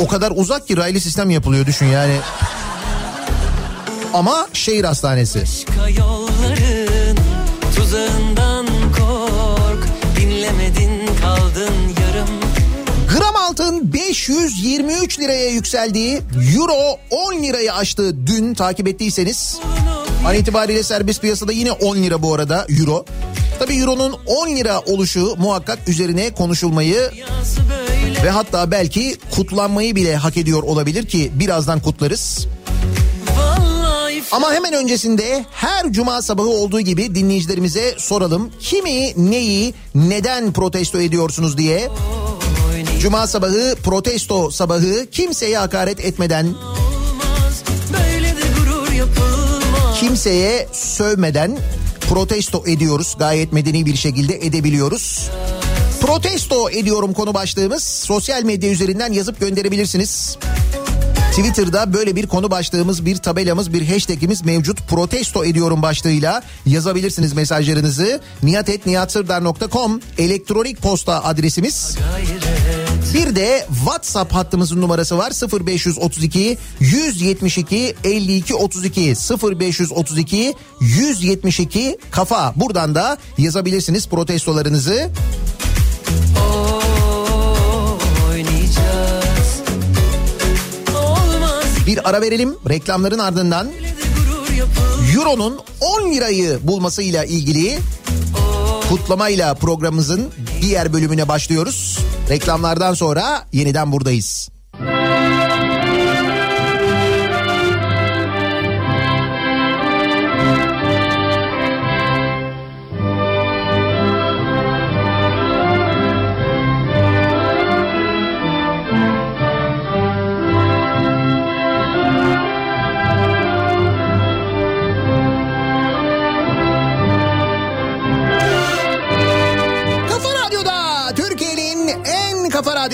O kadar uzak ki raylı sistem yapılıyor düşün yani. Ama şehir hastanesi. Başka yolların tuzağından kork Dinlemedin kaldın yarım Gram altın 523 liraya yükseldiği euro 10 lirayı aştı dün takip ettiyseniz. An itibariyle serbest piyasada yine 10 lira bu arada euro. Tabi euronun 10 lira oluşu muhakkak üzerine konuşulmayı ve hatta belki kutlanmayı bile hak ediyor olabilir ki birazdan kutlarız. Ama hemen öncesinde her cuma sabahı olduğu gibi dinleyicilerimize soralım. Kimi, neyi, neden protesto ediyorsunuz diye. Cuma sabahı protesto sabahı kimseye hakaret etmeden, kimseye sövmeden protesto ediyoruz. Gayet medeni bir şekilde edebiliyoruz. Protesto ediyorum konu başlığımız. Sosyal medya üzerinden yazıp gönderebilirsiniz. Twitter'da böyle bir konu başlığımız, bir tabelamız, bir hashtagimiz mevcut. Protesto ediyorum başlığıyla yazabilirsiniz mesajlarınızı. niyatetniyatsırdar.com elektronik posta adresimiz. Bir de WhatsApp hattımızın numarası var. 0532 172 52 32 0532 172 kafa. Buradan da yazabilirsiniz protestolarınızı. Bir ara verelim. Reklamların ardından Euro'nun 10 lirayı bulmasıyla ilgili kutlamayla programımızın diğer bölümüne başlıyoruz. Reklamlardan sonra yeniden buradayız.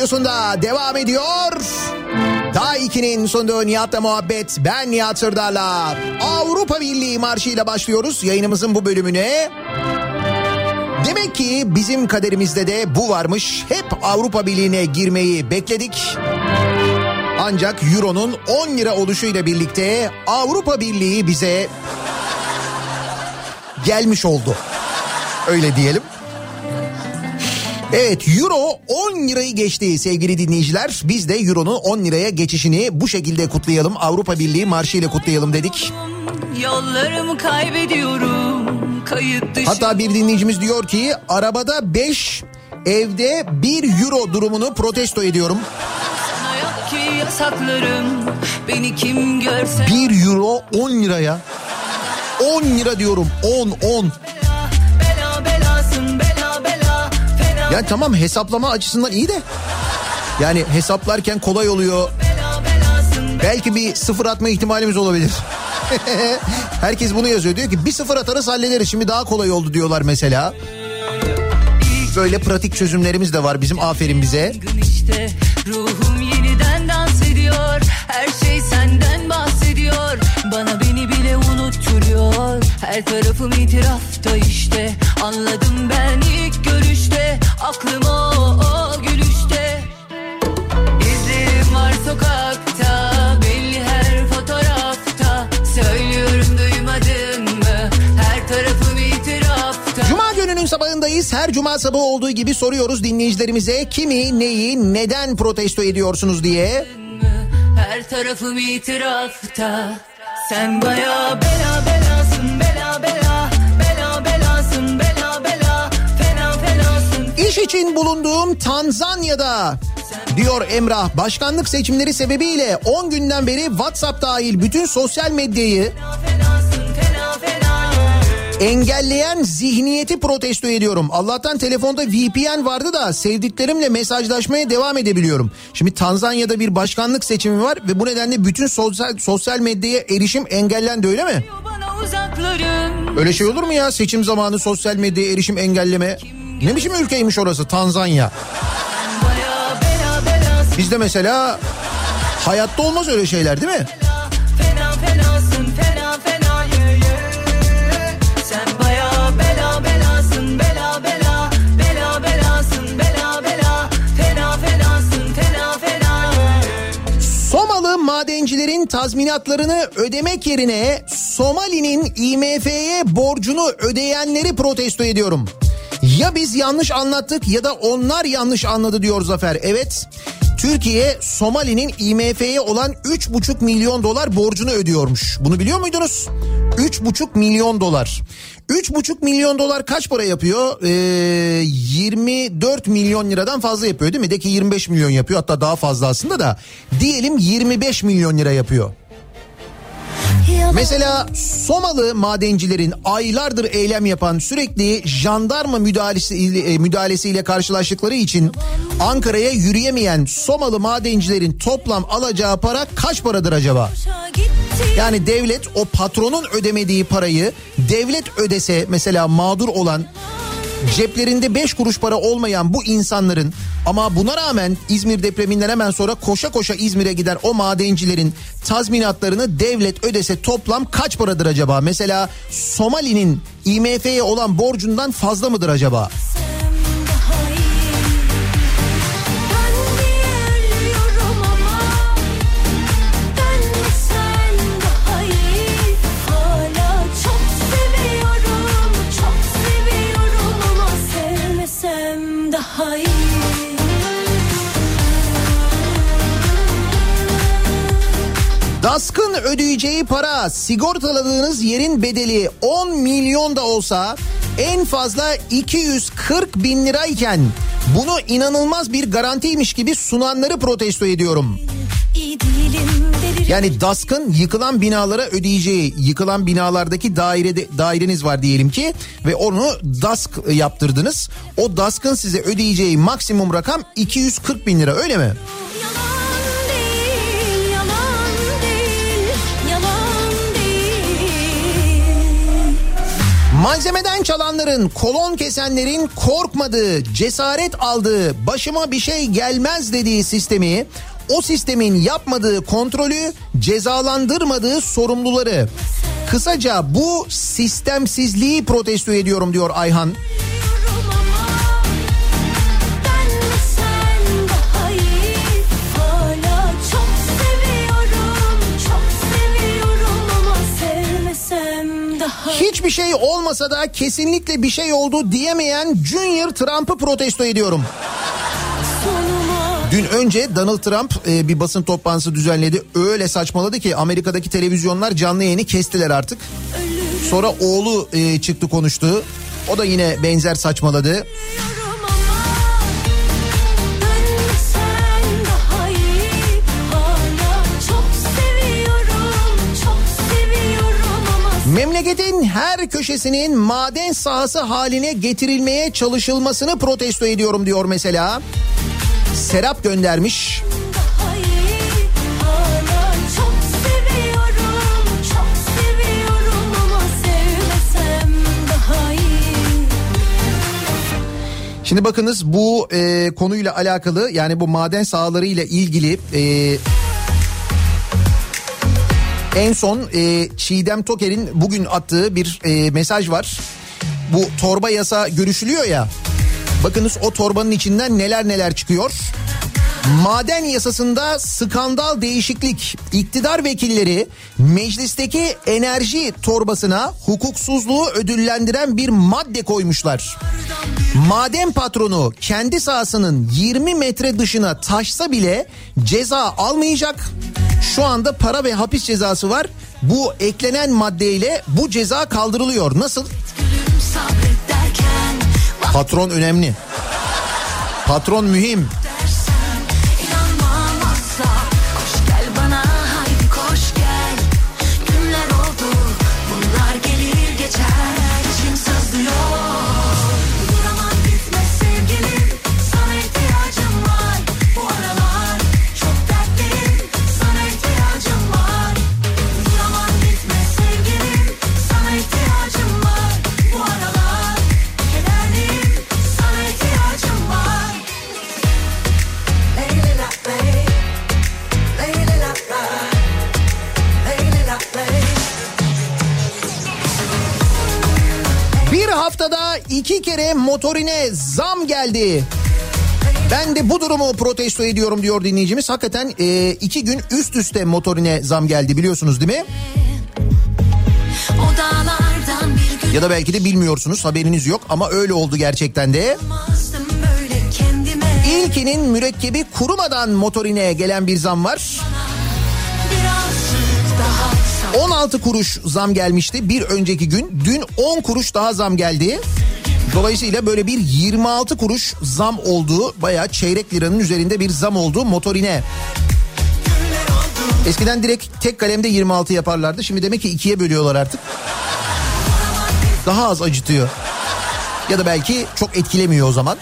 Radyosunda devam ediyor. Daha 2'nin sonunda Nihat'la muhabbet. Ben Nihat Sırdar'la Avrupa Birliği marşıyla başlıyoruz yayınımızın bu bölümüne. Demek ki bizim kaderimizde de bu varmış. Hep Avrupa Birliği'ne girmeyi bekledik. Ancak Euro'nun 10 lira oluşuyla birlikte Avrupa Birliği bize gelmiş oldu. Öyle diyelim. Evet euro 10 lirayı geçti sevgili dinleyiciler. Biz de euronun 10 liraya geçişini bu şekilde kutlayalım. Avrupa Birliği marşıyla kutlayalım dedik. Yollarımı kaybediyorum Hatta bir dinleyicimiz diyor ki arabada 5 evde 1 euro durumunu protesto ediyorum. Görse 1 euro 10 liraya. 10 lira diyorum 10 10. bela belasın bela bela Fena Ya tamam hesaplama açısından iyi de. Yani hesaplarken kolay oluyor. Belki bir sıfır atma ihtimalimiz olabilir. Herkes bunu yazıyor. Diyor ki bir sıfır atarız hallederiz. Şimdi daha kolay oldu diyorlar mesela. Böyle pratik çözümlerimiz de var bizim aferin bize. Gün işte ruhum yeniden dans ediyor Her şey senden bahsediyor Bana unutturuyor Her tarafım itirafta işte. Anladım ben ilk görüşte. Aklım o, o gülüşte. İzlerim var sokakta. Belli her fotoğrafta. Söylüyorum duymadın mı? Her tarafım itirafta. Cuma gününün sabahındayız. Her cuma sabahı olduğu gibi soruyoruz dinleyicilerimize. Kimi, neyi, neden protesto ediyorsunuz diye. Her tarafım itirafta sen baya bela belasın bela bela bela belasın bela bela fena fenasın. İş için bulunduğum Tanzanya'da diyor Emrah. Başkanlık seçimleri sebebiyle 10 günden beri WhatsApp dahil bütün sosyal medyayı fena, fena engelleyen zihniyeti protesto ediyorum. Allah'tan telefonda VPN vardı da sevdiklerimle mesajlaşmaya devam edebiliyorum. Şimdi Tanzanya'da bir başkanlık seçimi var ve bu nedenle bütün sosyal sosyal medyaya erişim engellendi öyle mi? Öyle şey olur mu ya seçim zamanı sosyal medyaya erişim engelleme? Ne biçim ülkeymiş orası Tanzanya? Bizde mesela hayatta olmaz öyle şeyler değil mi? Fena fenasın fena fena madencilerin tazminatlarını ödemek yerine Somali'nin IMF'ye borcunu ödeyenleri protesto ediyorum. Ya biz yanlış anlattık ya da onlar yanlış anladı diyor Zafer. Evet. Türkiye Somali'nin IMF'ye olan 3,5 milyon dolar borcunu ödüyormuş. Bunu biliyor muydunuz? 3,5 milyon dolar. 3,5 milyon dolar kaç para yapıyor? Ee, 24 milyon liradan fazla yapıyor değil mi? De ki 25 milyon yapıyor hatta daha fazla aslında da. Diyelim 25 milyon lira yapıyor. Mesela Somalı madencilerin aylardır eylem yapan sürekli jandarma müdahalesi ile, müdahalesiyle karşılaştıkları için Ankara'ya yürüyemeyen Somalı madencilerin toplam alacağı para kaç paradır acaba? Yani devlet o patronun ödemediği parayı devlet ödese mesela mağdur olan ceplerinde 5 kuruş para olmayan bu insanların ama buna rağmen İzmir depreminden hemen sonra koşa koşa İzmir'e giden o madencilerin tazminatlarını devlet ödese toplam kaç paradır acaba? Mesela Somali'nin IMF'ye olan borcundan fazla mıdır acaba? Ben DASK'ın ödeyeceği para sigortaladığınız yerin bedeli 10 milyon da olsa en fazla 240 bin lirayken bunu inanılmaz bir garantiymiş gibi sunanları protesto ediyorum. Yani DASK'ın yıkılan binalara ödeyeceği, yıkılan binalardaki dairede, daireniz var diyelim ki ve onu DASK yaptırdınız. O DASK'ın size ödeyeceği maksimum rakam 240 bin lira öyle mi? Malzemeden çalanların, kolon kesenlerin korkmadığı, cesaret aldığı, başıma bir şey gelmez dediği sistemi, o sistemin yapmadığı kontrolü, cezalandırmadığı sorumluları. Kısaca bu sistemsizliği protesto ediyorum diyor Ayhan. Hiçbir şey olmasa da kesinlikle bir şey oldu diyemeyen Junior Trump'ı protesto ediyorum. Dün önce Donald Trump e, bir basın toplantısı düzenledi. Öyle saçmaladı ki Amerika'daki televizyonlar canlı yayını kestiler artık. Sonra oğlu e, çıktı konuştu. O da yine benzer saçmaladı. ölüyorum Memleketin her köşesinin maden sahası haline getirilmeye çalışılmasını protesto ediyorum diyor mesela. Serap göndermiş. Şimdi bakınız bu e, konuyla alakalı yani bu maden sahaları ile ilgili e, en son e, Çiğdem Toker'in bugün attığı bir e, mesaj var. Bu torba yasa görüşülüyor ya. Bakınız o torbanın içinden neler neler çıkıyor. Maden yasasında skandal değişiklik. İktidar vekilleri meclisteki enerji torbasına hukuksuzluğu ödüllendiren bir madde koymuşlar. Maden patronu kendi sahasının 20 metre dışına taşsa bile ceza almayacak. Şu anda para ve hapis cezası var. Bu eklenen maddeyle bu ceza kaldırılıyor. Nasıl? Patron önemli. Patron mühim. Haftada iki kere motorine zam geldi. Ben de bu durumu protesto ediyorum diyor dinleyicimiz. Hakikaten e, iki gün üst üste motorine zam geldi biliyorsunuz değil mi? Ya da belki de bilmiyorsunuz haberiniz yok ama öyle oldu gerçekten de. İlkinin mürekkebi kurumadan motorine gelen bir zam var. Birazcık daha sal 16 kuruş zam gelmişti bir önceki gün. Dün 10 kuruş daha zam geldi. Dolayısıyla böyle bir 26 kuruş zam oldu. Bayağı çeyrek liranın üzerinde bir zam oldu motorine. Eskiden direkt tek kalemde 26 yaparlardı. Şimdi demek ki ikiye bölüyorlar artık. Daha az acıtıyor. Ya da belki çok etkilemiyor o zaman.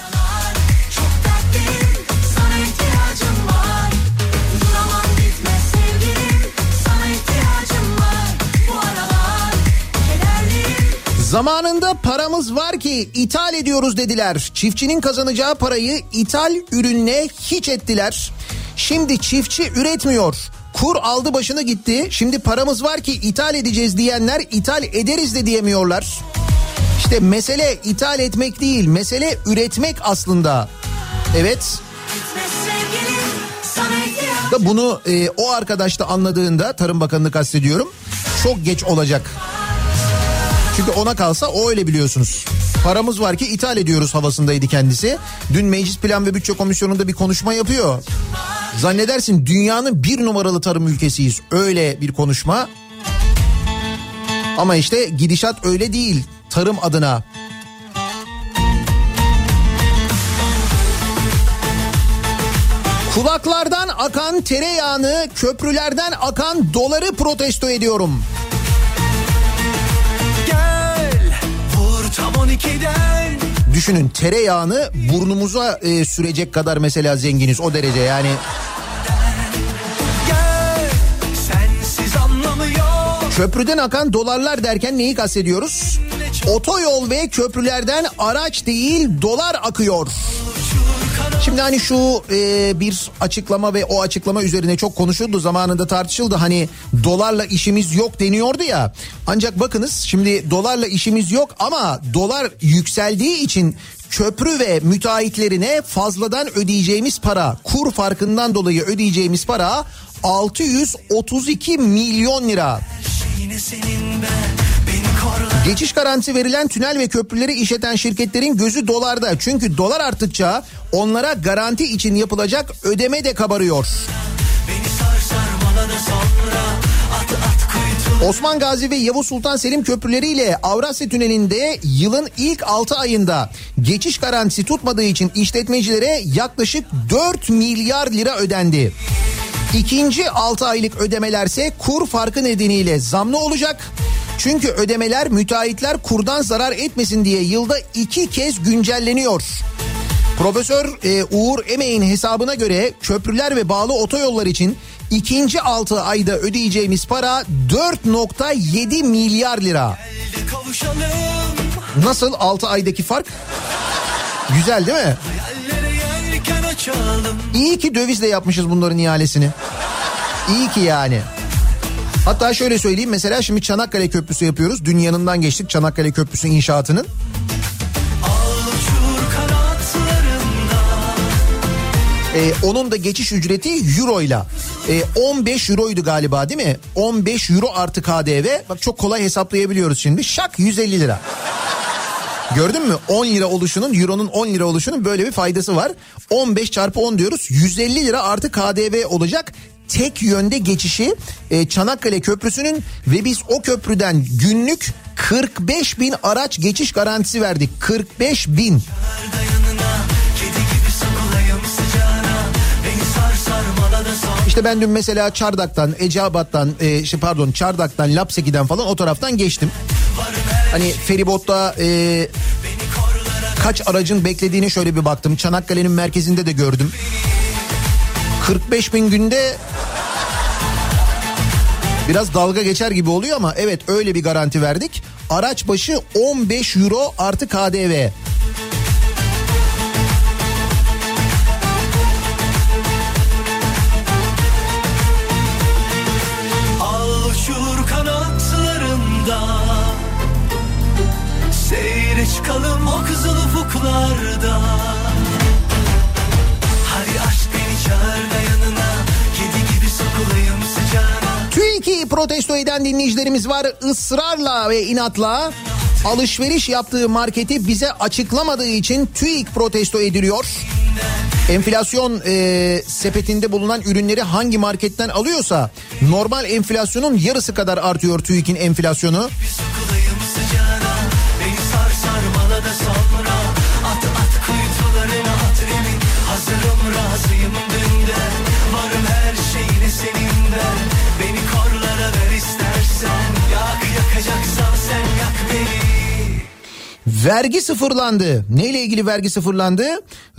Zamanında paramız var ki ithal ediyoruz dediler. Çiftçinin kazanacağı parayı ithal ürünle hiç ettiler. Şimdi çiftçi üretmiyor. Kur aldı başını gitti. Şimdi paramız var ki ithal edeceğiz diyenler ithal ederiz de diyemiyorlar. İşte mesele ithal etmek değil, mesele üretmek aslında. Evet. Da bunu e, o arkadaş da anladığında Tarım Bakanı'nı kastediyorum. Çok geç olacak. Çünkü ona kalsa o öyle biliyorsunuz. Paramız var ki ithal ediyoruz havasındaydı kendisi. Dün Meclis Plan ve Bütçe Komisyonu'nda bir konuşma yapıyor. Zannedersin dünyanın bir numaralı tarım ülkesiyiz. Öyle bir konuşma. Ama işte gidişat öyle değil tarım adına. Kulaklardan akan tereyağını, köprülerden akan doları protesto ediyorum. Düşünün tereyağını burnumuza e, sürecek kadar mesela zenginiz o derece yani. Köprüden akan dolarlar derken neyi kastediyoruz? Otoyol ve köprülerden araç değil dolar akıyor. Şimdi hani şu e, bir açıklama ve o açıklama üzerine çok konuşuldu zamanında tartışıldı. Hani dolarla işimiz yok deniyordu ya. Ancak bakınız şimdi dolarla işimiz yok ama dolar yükseldiği için köprü ve müteahhitlerine fazladan ödeyeceğimiz para kur farkından dolayı ödeyeceğimiz para 632 milyon lira. Yine senin ben Geçiş garantisi verilen tünel ve köprüleri işleten şirketlerin gözü dolarda. Çünkü dolar arttıkça onlara garanti için yapılacak ödeme de kabarıyor. Osman Gazi ve Yavuz Sultan Selim köprüleriyle Avrasya Tüneli'nde yılın ilk 6 ayında geçiş garantisi tutmadığı için işletmecilere yaklaşık 4 milyar lira ödendi. İkinci 6 aylık ödemelerse kur farkı nedeniyle zamlı olacak. Çünkü ödemeler müteahhitler kurdan zarar etmesin diye yılda iki kez güncelleniyor. Profesör e, Uğur Emeğin hesabına göre köprüler ve bağlı otoyollar için ikinci 6 ayda ödeyeceğimiz para 4.7 milyar lira. Nasıl 6 aydaki fark? Güzel değil mi? İyi ki dövizle yapmışız bunların ihalesini. İyi ki yani. Hatta şöyle söyleyeyim mesela şimdi Çanakkale Köprüsü yapıyoruz. Dün yanından geçtik Çanakkale Köprüsü inşaatının. Ee, onun da geçiş ücreti euro ile. Ee, 15 euroydu galiba değil mi? 15 euro artı KDV. Bak çok kolay hesaplayabiliyoruz şimdi. Şak 150 lira. Gördün mü? 10 lira oluşunun, euronun 10 lira oluşunun böyle bir faydası var. 15 çarpı 10 diyoruz. 150 lira artı KDV olacak tek yönde geçişi e, Çanakkale Köprüsü'nün ve biz o köprüden günlük 45 bin araç geçiş garantisi verdik. 45 bin. İşte ben dün mesela Çardak'tan, Eceabat'tan, e, şey pardon Çardak'tan, Lapseki'den falan o taraftan geçtim. Varına Hani feribotta e, kaç aracın beklediğini şöyle bir baktım. Çanakkale'nin merkezinde de gördüm. 45 bin günde biraz dalga geçer gibi oluyor ama evet öyle bir garanti verdik. Araç başı 15 euro artı KDV. Protesto eden dinleyicilerimiz var. Israrla ve inatla alışveriş yaptığı marketi bize açıklamadığı için TÜİK protesto ediliyor. Enflasyon e, sepetinde bulunan ürünleri hangi marketten alıyorsa normal enflasyonun yarısı kadar artıyor TÜİK'in enflasyonu. Vergi sıfırlandı. Neyle ilgili vergi sıfırlandı?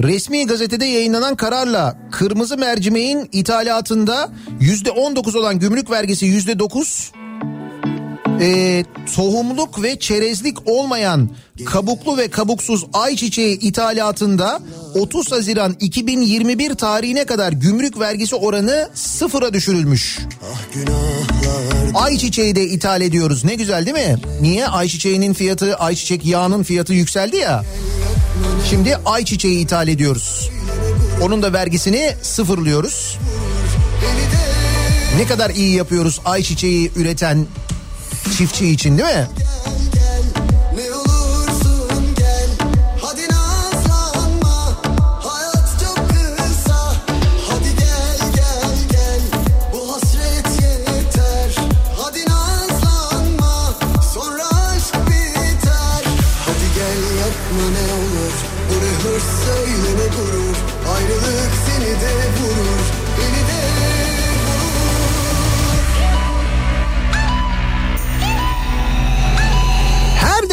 Resmi gazetede yayınlanan kararla kırmızı mercimeğin ithalatında %19 olan gümrük vergisi %9 e, tohumluk ve çerezlik olmayan kabuklu ve kabuksuz ayçiçeği ithalatında 30 Haziran 2021 tarihine kadar gümrük vergisi oranı sıfıra düşürülmüş. Ayçiçeği de ithal ediyoruz. Ne güzel değil mi? Niye? Ayçiçeğinin fiyatı, ayçiçek yağının fiyatı yükseldi ya. Şimdi ayçiçeği ithal ediyoruz. Onun da vergisini sıfırlıyoruz. Ne kadar iyi yapıyoruz ayçiçeği üreten çiftçi için değil mi?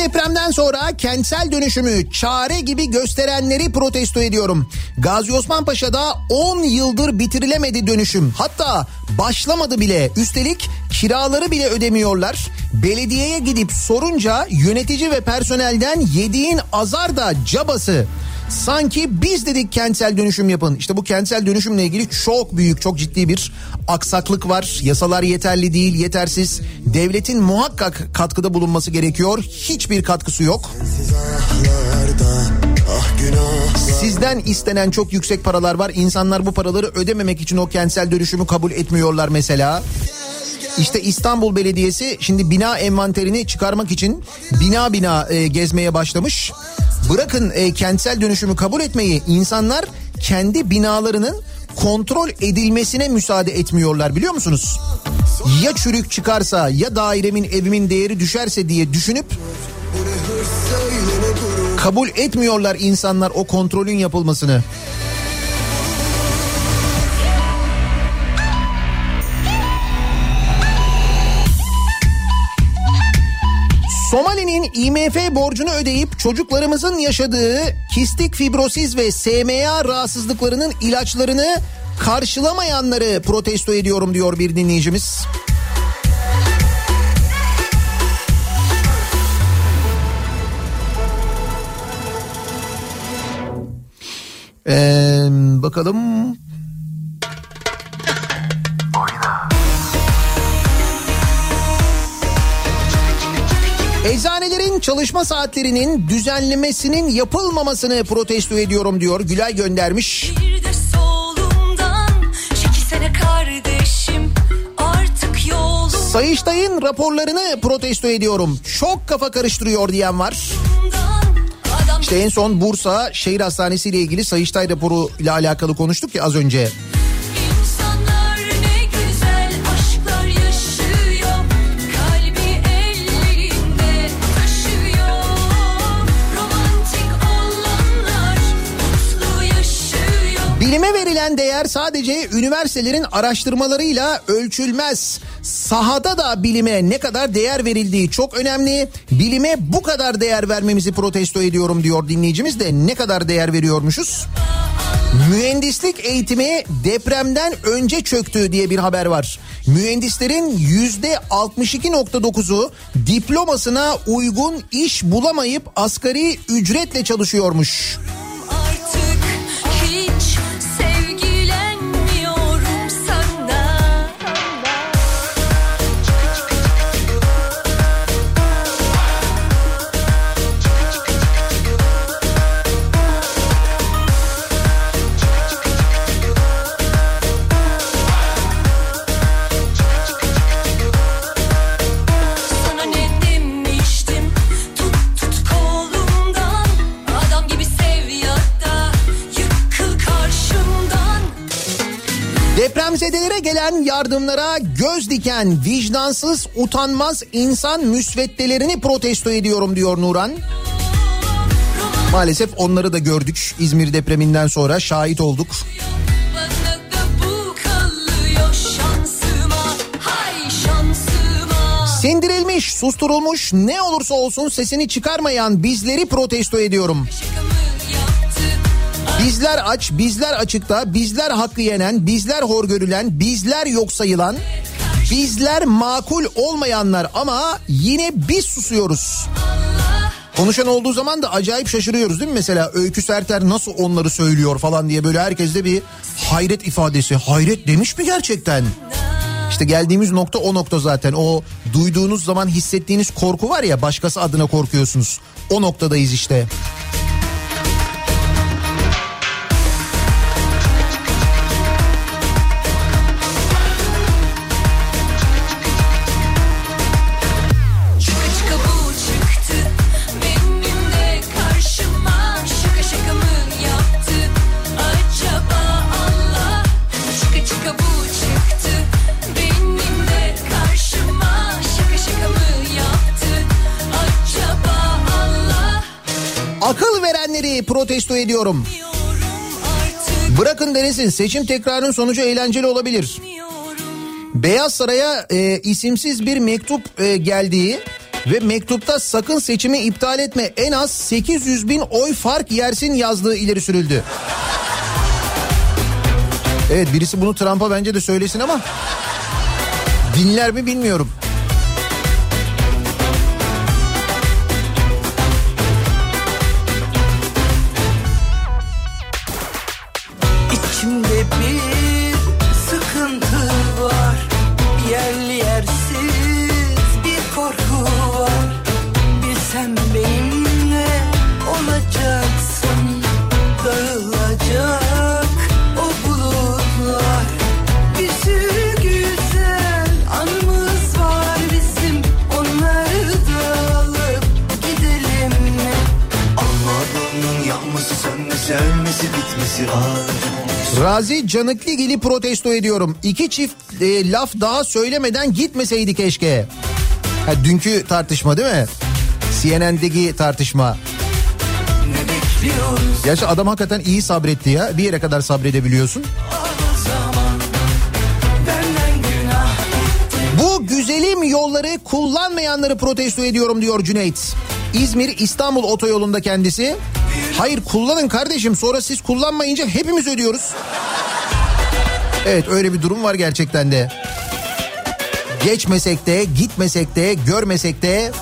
Depremden sonra kentsel dönüşümü çare gibi gösterenleri protesto ediyorum. Gazi Osman Paşa'da 10 yıldır bitirilemedi dönüşüm. Hatta başlamadı bile. Üstelik kiraları bile ödemiyorlar. Belediyeye gidip sorunca yönetici ve personelden yediğin azar da cabası. Sanki biz dedik kentsel dönüşüm yapın. İşte bu kentsel dönüşümle ilgili çok büyük, çok ciddi bir aksaklık var. Yasalar yeterli değil, yetersiz. Devletin muhakkak katkıda bulunması gerekiyor. Hiçbir katkısı yok. Sizden istenen çok yüksek paralar var. İnsanlar bu paraları ödememek için o kentsel dönüşümü kabul etmiyorlar mesela. İşte İstanbul Belediyesi şimdi bina envanterini çıkarmak için bina bina e, gezmeye başlamış. Bırakın e, kentsel dönüşümü kabul etmeyi insanlar kendi binalarının kontrol edilmesine müsaade etmiyorlar biliyor musunuz? Ya çürük çıkarsa ya dairemin evimin değeri düşerse diye düşünüp kabul etmiyorlar insanlar o kontrolün yapılmasını. IMF borcunu ödeyip çocuklarımızın yaşadığı kistik fibrosiz ve SMA rahatsızlıklarının ilaçlarını karşılamayanları protesto ediyorum diyor bir dinleyicimiz. Ee, bakalım. Eczanelerin çalışma saatlerinin düzenlemesinin yapılmamasını protesto ediyorum diyor. Gülay göndermiş. Kardeşim Sayıştay'ın raporlarını protesto ediyorum. Çok kafa karıştırıyor diyen var. İşte en son Bursa Şehir Hastanesi ile ilgili Sayıştay raporu ile alakalı konuştuk ya az önce. Değer Değer sadece üniversitelerin araştırmalarıyla ölçülmez. Sahada da bilime ne kadar değer verildiği çok önemli. Bilime bu kadar değer vermemizi protesto ediyorum diyor dinleyicimiz de ne kadar değer veriyormuşuz? Mühendislik eğitimi depremden önce çöktü diye bir haber var. Mühendislerin yüzde 62.9'u diplomasına uygun iş bulamayıp asgari ücretle çalışıyormuş. Artık hiç Depremzedelere gelen yardımlara göz diken vicdansız utanmaz insan müsveddelerini protesto ediyorum diyor Nuran. Maalesef onları da gördük İzmir depreminden sonra şahit olduk. Sindirilmiş, susturulmuş ne olursa olsun sesini çıkarmayan bizleri protesto ediyorum. Bizler aç, bizler açıkta, bizler hakkı yenen, bizler hor görülen, bizler yok sayılan, bizler makul olmayanlar ama yine biz susuyoruz. Konuşan olduğu zaman da acayip şaşırıyoruz değil mi? Mesela Öykü Serter nasıl onları söylüyor falan diye böyle herkeste bir hayret ifadesi. Hayret demiş mi gerçekten? İşte geldiğimiz nokta o nokta zaten. O duyduğunuz zaman hissettiğiniz korku var ya başkası adına korkuyorsunuz. O noktadayız işte. Protesto ediyorum. Bırakın denesin seçim tekrarının sonucu eğlenceli olabilir. Beyaz Saray'a e, isimsiz bir mektup e, geldiği ve mektupta sakın seçimi iptal etme en az 800 bin oy fark yersin yazdığı ileri sürüldü. Evet birisi bunu Trump'a bence de söylesin ama dinler mi bilmiyorum. Razi Canıkligil'i protesto ediyorum. İki çift e, laf daha söylemeden gitmeseydi keşke. Ha, dünkü tartışma değil mi? CNN'deki tartışma. Gerçi adam hakikaten iyi sabretti ya. Bir yere kadar sabredebiliyorsun. Bu güzelim yolları kullanmayanları protesto ediyorum diyor Cüneyt. İzmir İstanbul otoyolunda kendisi. Hayır kullanın kardeşim sonra siz kullanmayınca hepimiz ödüyoruz. Evet öyle bir durum var gerçekten de. Geçmesek de gitmesek de görmesek de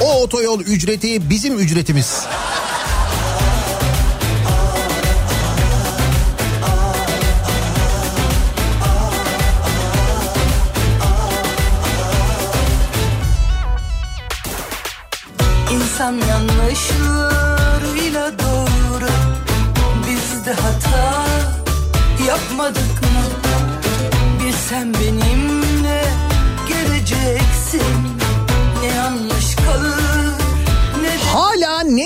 o otoyol ücreti bizim ücretimiz. İnsan yanlışlarıyla doğru Biz de hata yapmadık mı? Bilsen benimle geleceksin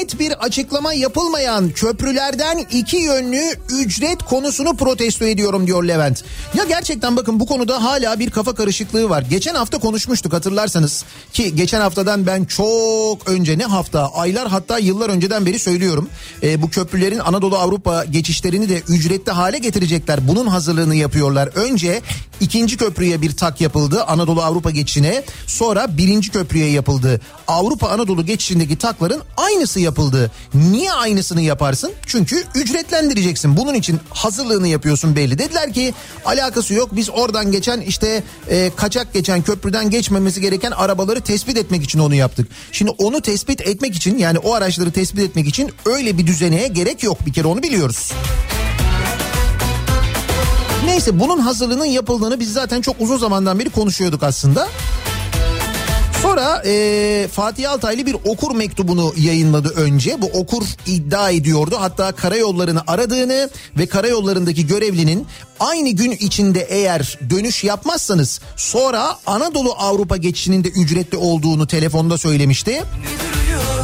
net bir açıklama yapılmayan köprülerden iki yönlü ücret konusunu protesto ediyorum diyor Levent. Ya gerçekten bakın bu konuda hala bir kafa karışıklığı var. Geçen hafta konuşmuştuk hatırlarsanız ki geçen haftadan ben çok önce ne hafta aylar hatta yıllar önceden beri söylüyorum. Ee, bu köprülerin Anadolu Avrupa geçişlerini de ücretli hale getirecekler. Bunun hazırlığını yapıyorlar. Önce ikinci köprüye bir tak yapıldı Anadolu Avrupa geçişine sonra birinci köprüye yapıldı. Avrupa Anadolu geçişindeki takların aynısı yapıldı. Niye aynısını yaparsın? Çünkü ücretlendireceksin. Bunun için hazırlığını yapıyorsun belli. Dediler ki alakası yok. Biz oradan geçen işte e, kaçak geçen köprüden geçmemesi gereken arabaları tespit etmek için onu yaptık. Şimdi onu tespit etmek için yani o araçları tespit etmek için öyle bir düzeneye gerek yok. Bir kere onu biliyoruz. Neyse bunun hazırlığının yapıldığını biz zaten çok uzun zamandan beri konuşuyorduk aslında. Sonra e, Fatih Altaylı bir okur mektubunu yayınladı önce. Bu okur iddia ediyordu. Hatta karayollarını aradığını ve karayollarındaki görevlinin aynı gün içinde eğer dönüş yapmazsanız sonra Anadolu Avrupa geçişinin de ücretli olduğunu telefonda söylemişti.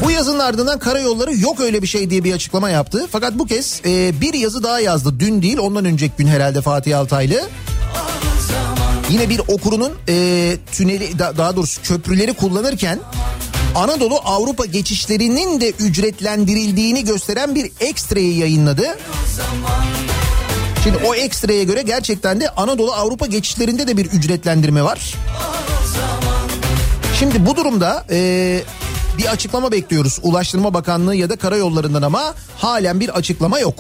Bu yazının ardından karayolları yok öyle bir şey diye bir açıklama yaptı. Fakat bu kez e, bir yazı daha yazdı. Dün değil ondan önceki gün herhalde Fatih Altaylı. Yine bir okurunun e, tüneli da- daha doğrusu köprüleri kullanırken Anadolu Avrupa geçişlerinin de ücretlendirildiğini gösteren bir ekstrayı yayınladı. Şimdi o ekstraya göre gerçekten de Anadolu Avrupa geçişlerinde de bir ücretlendirme var. Şimdi bu durumda e, bir açıklama bekliyoruz Ulaştırma Bakanlığı ya da Karayollarından ama halen bir açıklama yok.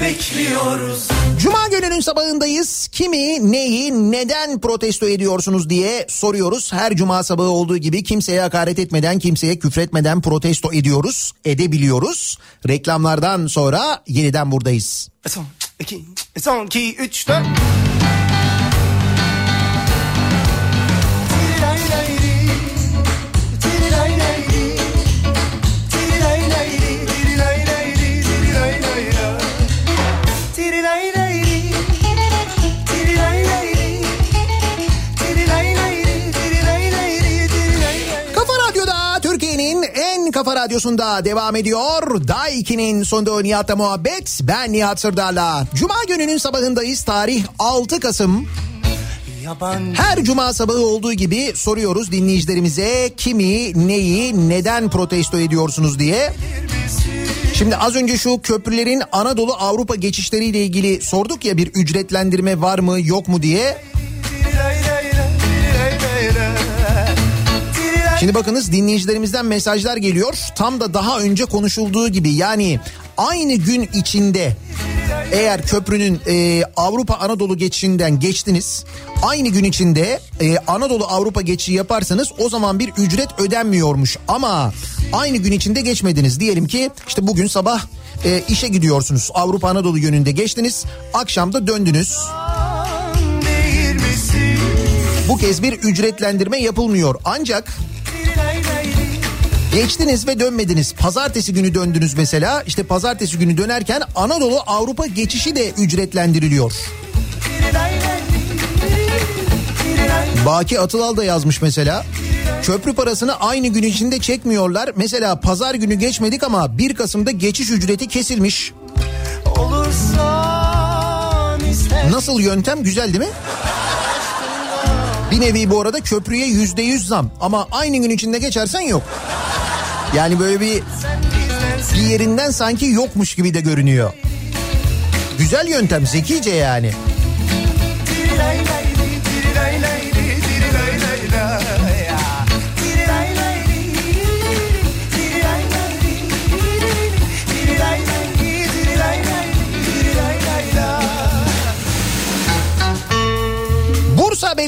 Bekliyoruz Cuma gününün sabahındayız. Kimi, neyi, neden protesto ediyorsunuz diye soruyoruz. Her cuma sabahı olduğu gibi kimseye hakaret etmeden, kimseye küfretmeden protesto ediyoruz, edebiliyoruz. Reklamlardan sonra yeniden buradayız. Son iki Son iki üç dört radyosunda devam ediyor. Daiki'nin sonunda Nihat'la muhabbet. Ben Nihat Sırdar'la. Cuma gününün sabahındayız. Tarih 6 Kasım. Her cuma sabahı olduğu gibi soruyoruz dinleyicilerimize kimi, neyi, neden protesto ediyorsunuz diye. Şimdi az önce şu köprülerin Anadolu Avrupa geçişleriyle ilgili sorduk ya bir ücretlendirme var mı yok mu diye. Şimdi bakınız dinleyicilerimizden mesajlar geliyor. Tam da daha önce konuşulduğu gibi yani aynı gün içinde eğer köprünün e, Avrupa Anadolu geçişinden geçtiniz aynı gün içinde e, Anadolu Avrupa geçişi yaparsanız o zaman bir ücret ödenmiyormuş. Ama aynı gün içinde geçmediniz. Diyelim ki işte bugün sabah e, işe gidiyorsunuz. Avrupa Anadolu yönünde geçtiniz. Akşamda döndünüz. Değil misin? bu kez bir ücretlendirme yapılmıyor. Ancak Geçtiniz ve dönmediniz. Pazartesi günü döndünüz mesela. İşte pazartesi günü dönerken Anadolu Avrupa geçişi de ücretlendiriliyor. Baki Atılal da yazmış mesela. Köprü parasını aynı gün içinde çekmiyorlar. Mesela pazar günü geçmedik ama 1 Kasım'da geçiş ücreti kesilmiş. Nasıl yöntem güzel değil mi? Bir nevi bu arada köprüye yüzde yüz zam ama aynı gün içinde geçersen yok. Yani böyle bir bir yerinden sanki yokmuş gibi de görünüyor. Güzel yöntem zekice yani.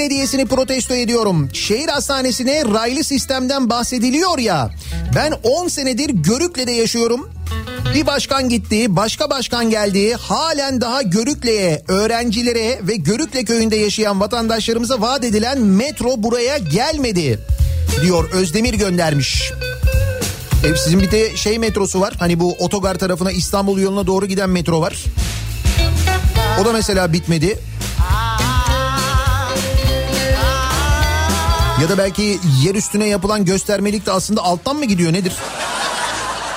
Belediyesi'ni protesto ediyorum. Şehir hastanesine raylı sistemden bahsediliyor ya. Ben 10 senedir Görükle'de yaşıyorum. Bir başkan gitti, başka başkan geldi. Halen daha Görükle'ye, öğrencilere ve Görükle köyünde yaşayan vatandaşlarımıza vaat edilen metro buraya gelmedi. Diyor Özdemir göndermiş. E, sizin bir de şey metrosu var. Hani bu otogar tarafına İstanbul yoluna doğru giden metro var. O da mesela bitmedi. Ya da belki yer üstüne yapılan göstermelik de aslında alttan mı gidiyor nedir?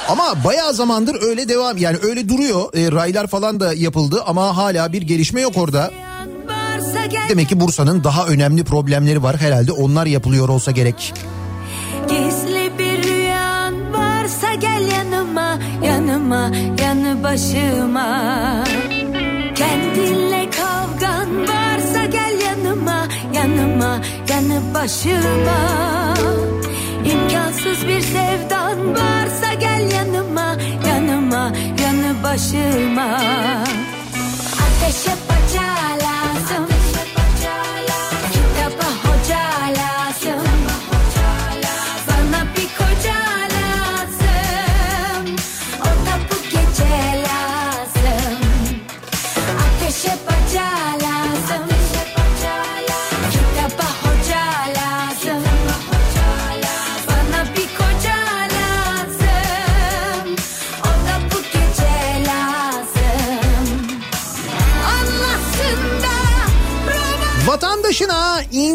Ama bayağı zamandır öyle devam yani öyle duruyor. E, raylar falan da yapıldı ama hala bir gelişme yok orada. Demek ki Bursa'nın daha önemli problemleri var herhalde onlar yapılıyor olsa gerek. Gizli bir rüyan varsa gel yanıma Yanıma yanı başıma Kendinle Yanıma yanı başıma. İmkansız bir sevdan varsa gel yanıma Yanıma yanı başıma. Ateşe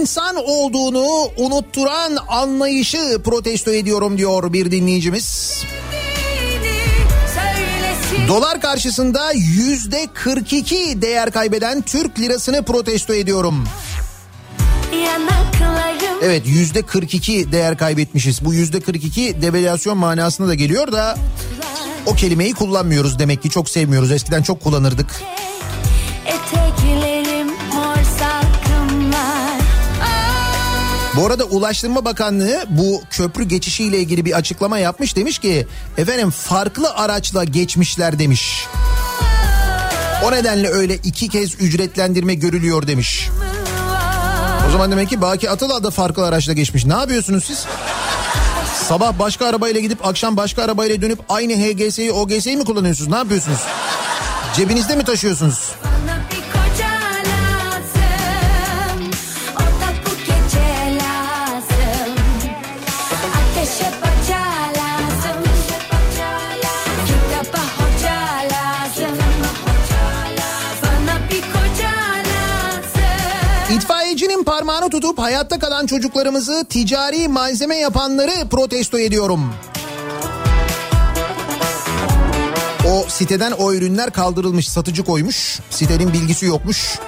insan olduğunu unutturan anlayışı protesto ediyorum diyor bir dinleyicimiz. Dolar karşısında yüzde 42 değer kaybeden Türk lirasını protesto ediyorum. Evet yüzde 42 değer kaybetmişiz. Bu yüzde 42 devalüasyon manasına da geliyor da o kelimeyi kullanmıyoruz demek ki çok sevmiyoruz. Eskiden çok kullanırdık. Eteklerim Bu arada Ulaştırma Bakanlığı bu köprü geçişiyle ilgili bir açıklama yapmış. Demiş ki efendim farklı araçla geçmişler demiş. O nedenle öyle iki kez ücretlendirme görülüyor demiş. O zaman demek ki Baki Atıl'a da farklı araçla geçmiş. Ne yapıyorsunuz siz? Sabah başka arabayla gidip akşam başka arabayla dönüp aynı HGS'yi OGS'yi mi kullanıyorsunuz? Ne yapıyorsunuz? Cebinizde mi taşıyorsunuz? Tutup hayatta kalan çocuklarımızı ticari malzeme yapanları protesto ediyorum. O siteden o ürünler kaldırılmış. Satıcı koymuş. Sitenin bilgisi yokmuş.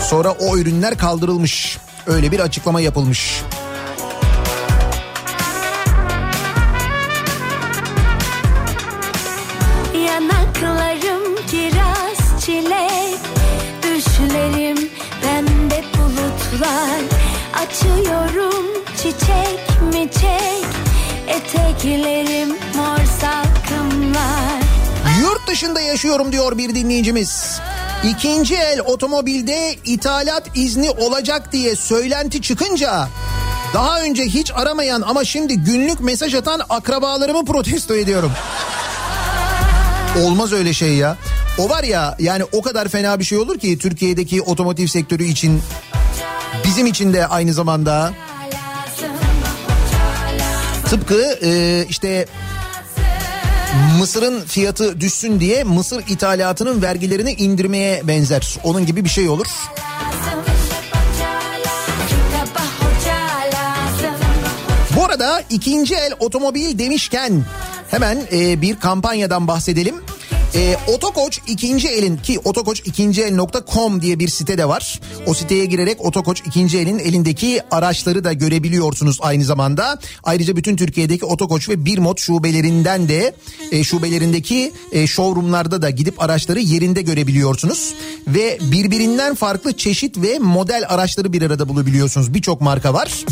Sonra o ürünler kaldırılmış. Öyle bir açıklama yapılmış. Eteklerim mor salkımlar Yurt dışında yaşıyorum diyor bir dinleyicimiz. İkinci el otomobilde ithalat izni olacak diye söylenti çıkınca daha önce hiç aramayan ama şimdi günlük mesaj atan akrabalarımı protesto ediyorum. Olmaz öyle şey ya. O var ya yani o kadar fena bir şey olur ki Türkiye'deki otomotiv sektörü için bizim için de aynı zamanda tıpkı e, işte Mısır'ın fiyatı düşsün diye Mısır ithalatının vergilerini indirmeye benzer. Onun gibi bir şey olur. Bu arada ikinci el otomobil demişken hemen e, bir kampanyadan bahsedelim. E, Otokoç ikinci elin ki otokoç ikinci el.com diye bir site de var. O siteye girerek Otokoç ikinci elin elindeki araçları da görebiliyorsunuz aynı zamanda. Ayrıca bütün Türkiye'deki Otokoç ve Birmot şubelerinden de e, şubelerindeki e, showroomlarda da gidip araçları yerinde görebiliyorsunuz. Ve birbirinden farklı çeşit ve model araçları bir arada bulabiliyorsunuz. Birçok marka var.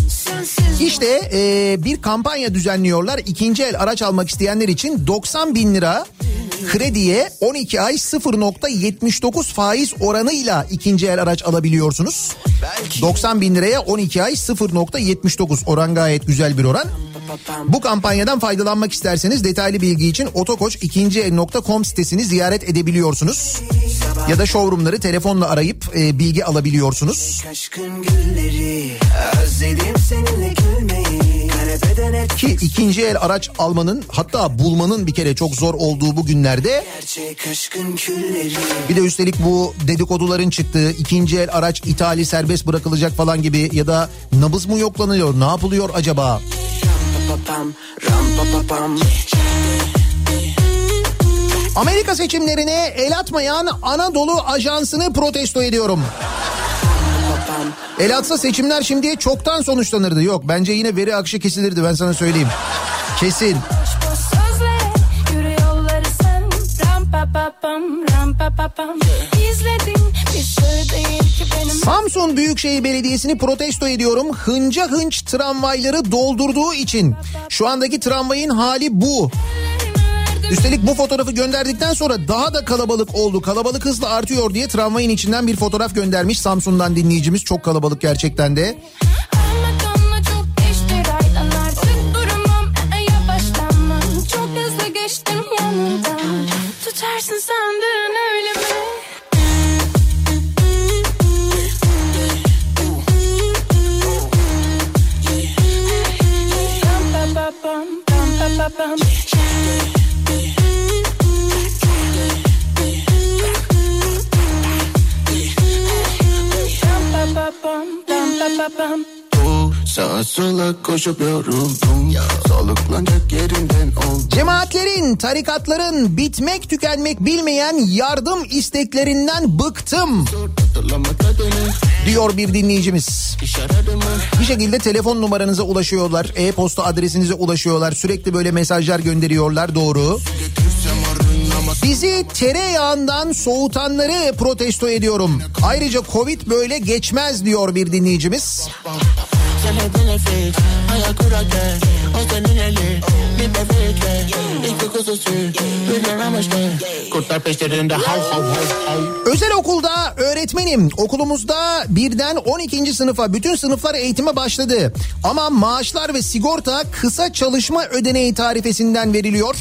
İşte e, bir kampanya düzenliyorlar. İkinci el araç almak isteyenler için 90 bin lira krediye 12 ay 0.79 faiz oranıyla ikinci el araç alabiliyorsunuz. 90 bin liraya 12 ay 0.79 oran gayet güzel bir oran. Bu kampanyadan faydalanmak isterseniz detaylı bilgi için otokoç el.com sitesini ziyaret edebiliyorsunuz. Ya da showroomları telefonla arayıp e, bilgi alabiliyorsunuz. Aşkın gülleri Özledim seninle gülmeyi Ki ikinci el araç almanın hatta bulmanın bir kere çok zor olduğu bu günlerde bir de üstelik bu dedikoduların çıktığı ikinci el araç ithali serbest bırakılacak falan gibi ya da nabız mı yoklanıyor ne yapılıyor acaba? Amerika seçimlerine el atmayan Anadolu Ajansı'nı protesto ediyorum. El atsa seçimler şimdiye çoktan sonuçlanırdı. Yok bence yine veri akışı kesilirdi ben sana söyleyeyim. Kesin. Samsun Büyükşehir Belediyesi'ni protesto ediyorum. Hınca hınç tramvayları doldurduğu için. Şu andaki tramvayın hali bu. Üstelik bu fotoğrafı gönderdikten sonra daha da kalabalık oldu. Kalabalık hızla artıyor diye tramvayın içinden bir fotoğraf göndermiş Samsun'dan dinleyicimiz. Çok kalabalık gerçekten de. E, Yavaşlamam çok Sağa sola koşup yoruldum Soluklanacak yerinden oldum Cemaatlerin, tarikatların bitmek tükenmek bilmeyen yardım isteklerinden bıktım. Diyor bir dinleyicimiz. Bir şekilde telefon numaranıza ulaşıyorlar, e-posta adresinize ulaşıyorlar, sürekli böyle mesajlar gönderiyorlar doğru. Arınama Bizi tereyağından soğutanları protesto ediyorum. Ayrıca Covid böyle geçmez diyor bir dinleyicimiz. Özel okulda öğretmenim. Okulumuzda birden 12. sınıfa bütün sınıflar eğitime başladı. Ama maaşlar ve sigorta kısa çalışma ödeneği tarifesinden veriliyor.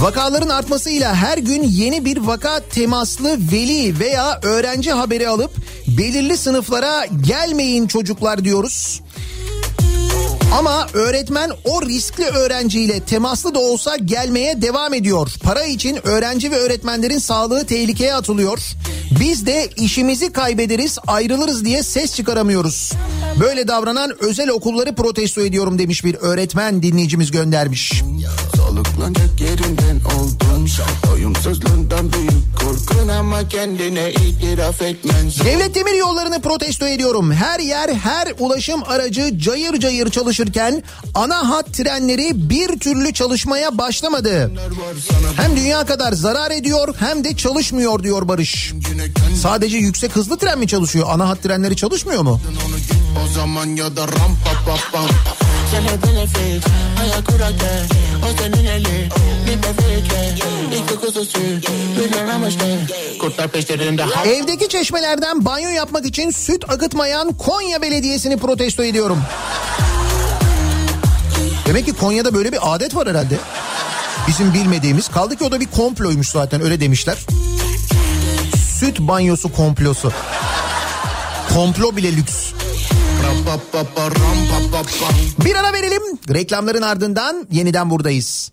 Vakaların artmasıyla her gün yeni bir vaka temaslı veli veya öğrenci haberi alıp belirli sınıflara gelmeyin çocuklar diyoruz. Ama öğretmen o riskli öğrenciyle temaslı da olsa gelmeye devam ediyor. Para için öğrenci ve öğretmenlerin sağlığı tehlikeye atılıyor. Biz de işimizi kaybederiz, ayrılırız diye ses çıkaramıyoruz. Böyle davranan özel okulları protesto ediyorum demiş bir öğretmen dinleyicimiz göndermiş. Soluklanacak yerinden oldum Doyumsuzluğundan büyük korkun ama kendine itiraf etmen zor. Devlet demir yollarını protesto ediyorum. Her yer, her ulaşım aracı cayır cayır çalışırken ana hat trenleri bir türlü çalışmaya başlamadı. Hem dünya kadar zarar ediyor hem de çalışmıyor diyor Barış. Sadece yüksek hızlı tren mi çalışıyor? Ana hat trenleri çalışmıyor mu? O zaman ya da ram pa pa pam Seneden nefes Ayak kurarken O senin eli Bir bebekle İki kuzusu Bir amaçlı Kurtlar peşlerinde Evdeki çeşmelerden banyo yapmak için süt akıtmayan Konya Belediyesi'ni protesto ediyorum. Demek ki Konya'da böyle bir adet var herhalde. Bizim bilmediğimiz. Kaldı ki o da bir komploymuş zaten öyle demişler. Süt banyosu komplosu. Komplo bile lüks. Bir ara verelim. Reklamların ardından yeniden buradayız.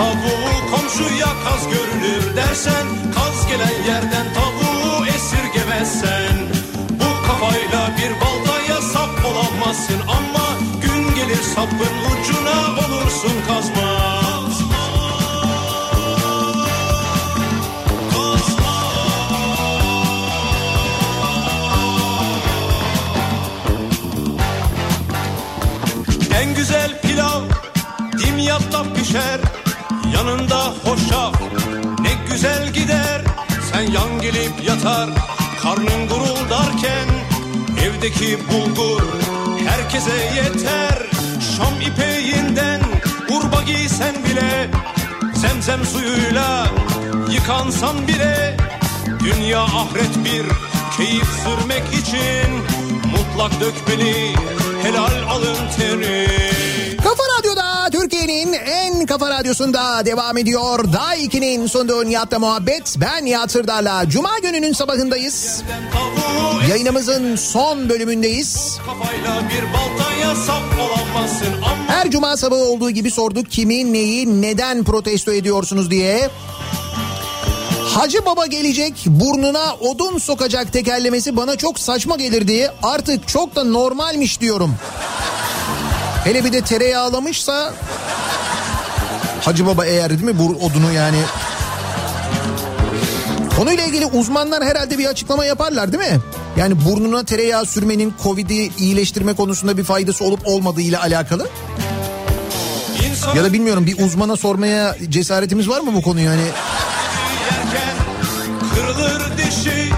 Tavuğu komşuya kaz görünür dersen Kaz gelen yerden tavuğu esirgemezsen. Bu kafayla bir baltaya sap olamazsın Ama gün gelir sapın ucuna olursun kazma En güzel pilav dimyatta pişer. Yanında hoşaf ne güzel gider Sen yan gelip yatar. Karnın guruldarken Evdeki bulgur herkese yeter. Şam ipeğinden urba giysen bile Zemzem suyuyla yıkansan bile Dünya ahiret bir keyif sürmek için Mutlak dökmeli helal alın teri. Kafa Radyo'da Türkiye'nin en kafa radyosunda devam ediyor. Day 2'nin sunduğu Nihat'la muhabbet. Ben Nihat Sırdar'la Cuma gününün sabahındayız. Yayınımızın son bölümündeyiz. Her cuma sabahı olduğu gibi sorduk kimi neyi neden protesto ediyorsunuz diye. Hacı Baba gelecek burnuna odun sokacak tekerlemesi bana çok saçma gelirdi. Artık çok da normalmiş diyorum. Hele bir de tereyağlamışsa Hacı Baba eğer değil mi bu odunu yani Konuyla ilgili uzmanlar herhalde bir açıklama yaparlar değil mi? Yani burnuna tereyağı sürmenin Covid'i iyileştirme konusunda bir faydası olup olmadığı ile alakalı. insan Ya da bilmiyorum bir uzmana sormaya cesaretimiz var mı bu konuyu dişi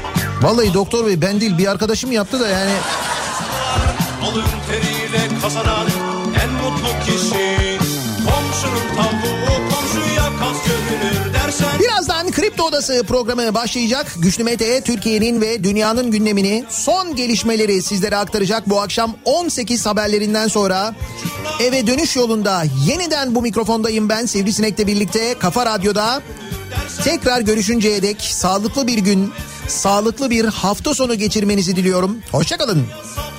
Vallahi doktor bey ben değil bir arkadaşım yaptı da yani Alın teriyle kazanan en mutlu kişi Birazdan Kripto Odası programı başlayacak. Güçlü Mete Türkiye'nin ve dünyanın gündemini son gelişmeleri sizlere aktaracak. Bu akşam 18 haberlerinden sonra eve dönüş yolunda yeniden bu mikrofondayım ben Sivrisinek'le birlikte Kafa Radyo'da. Tekrar görüşünceye dek sağlıklı bir gün, sağlıklı bir hafta sonu geçirmenizi diliyorum. Hoşçakalın. Sap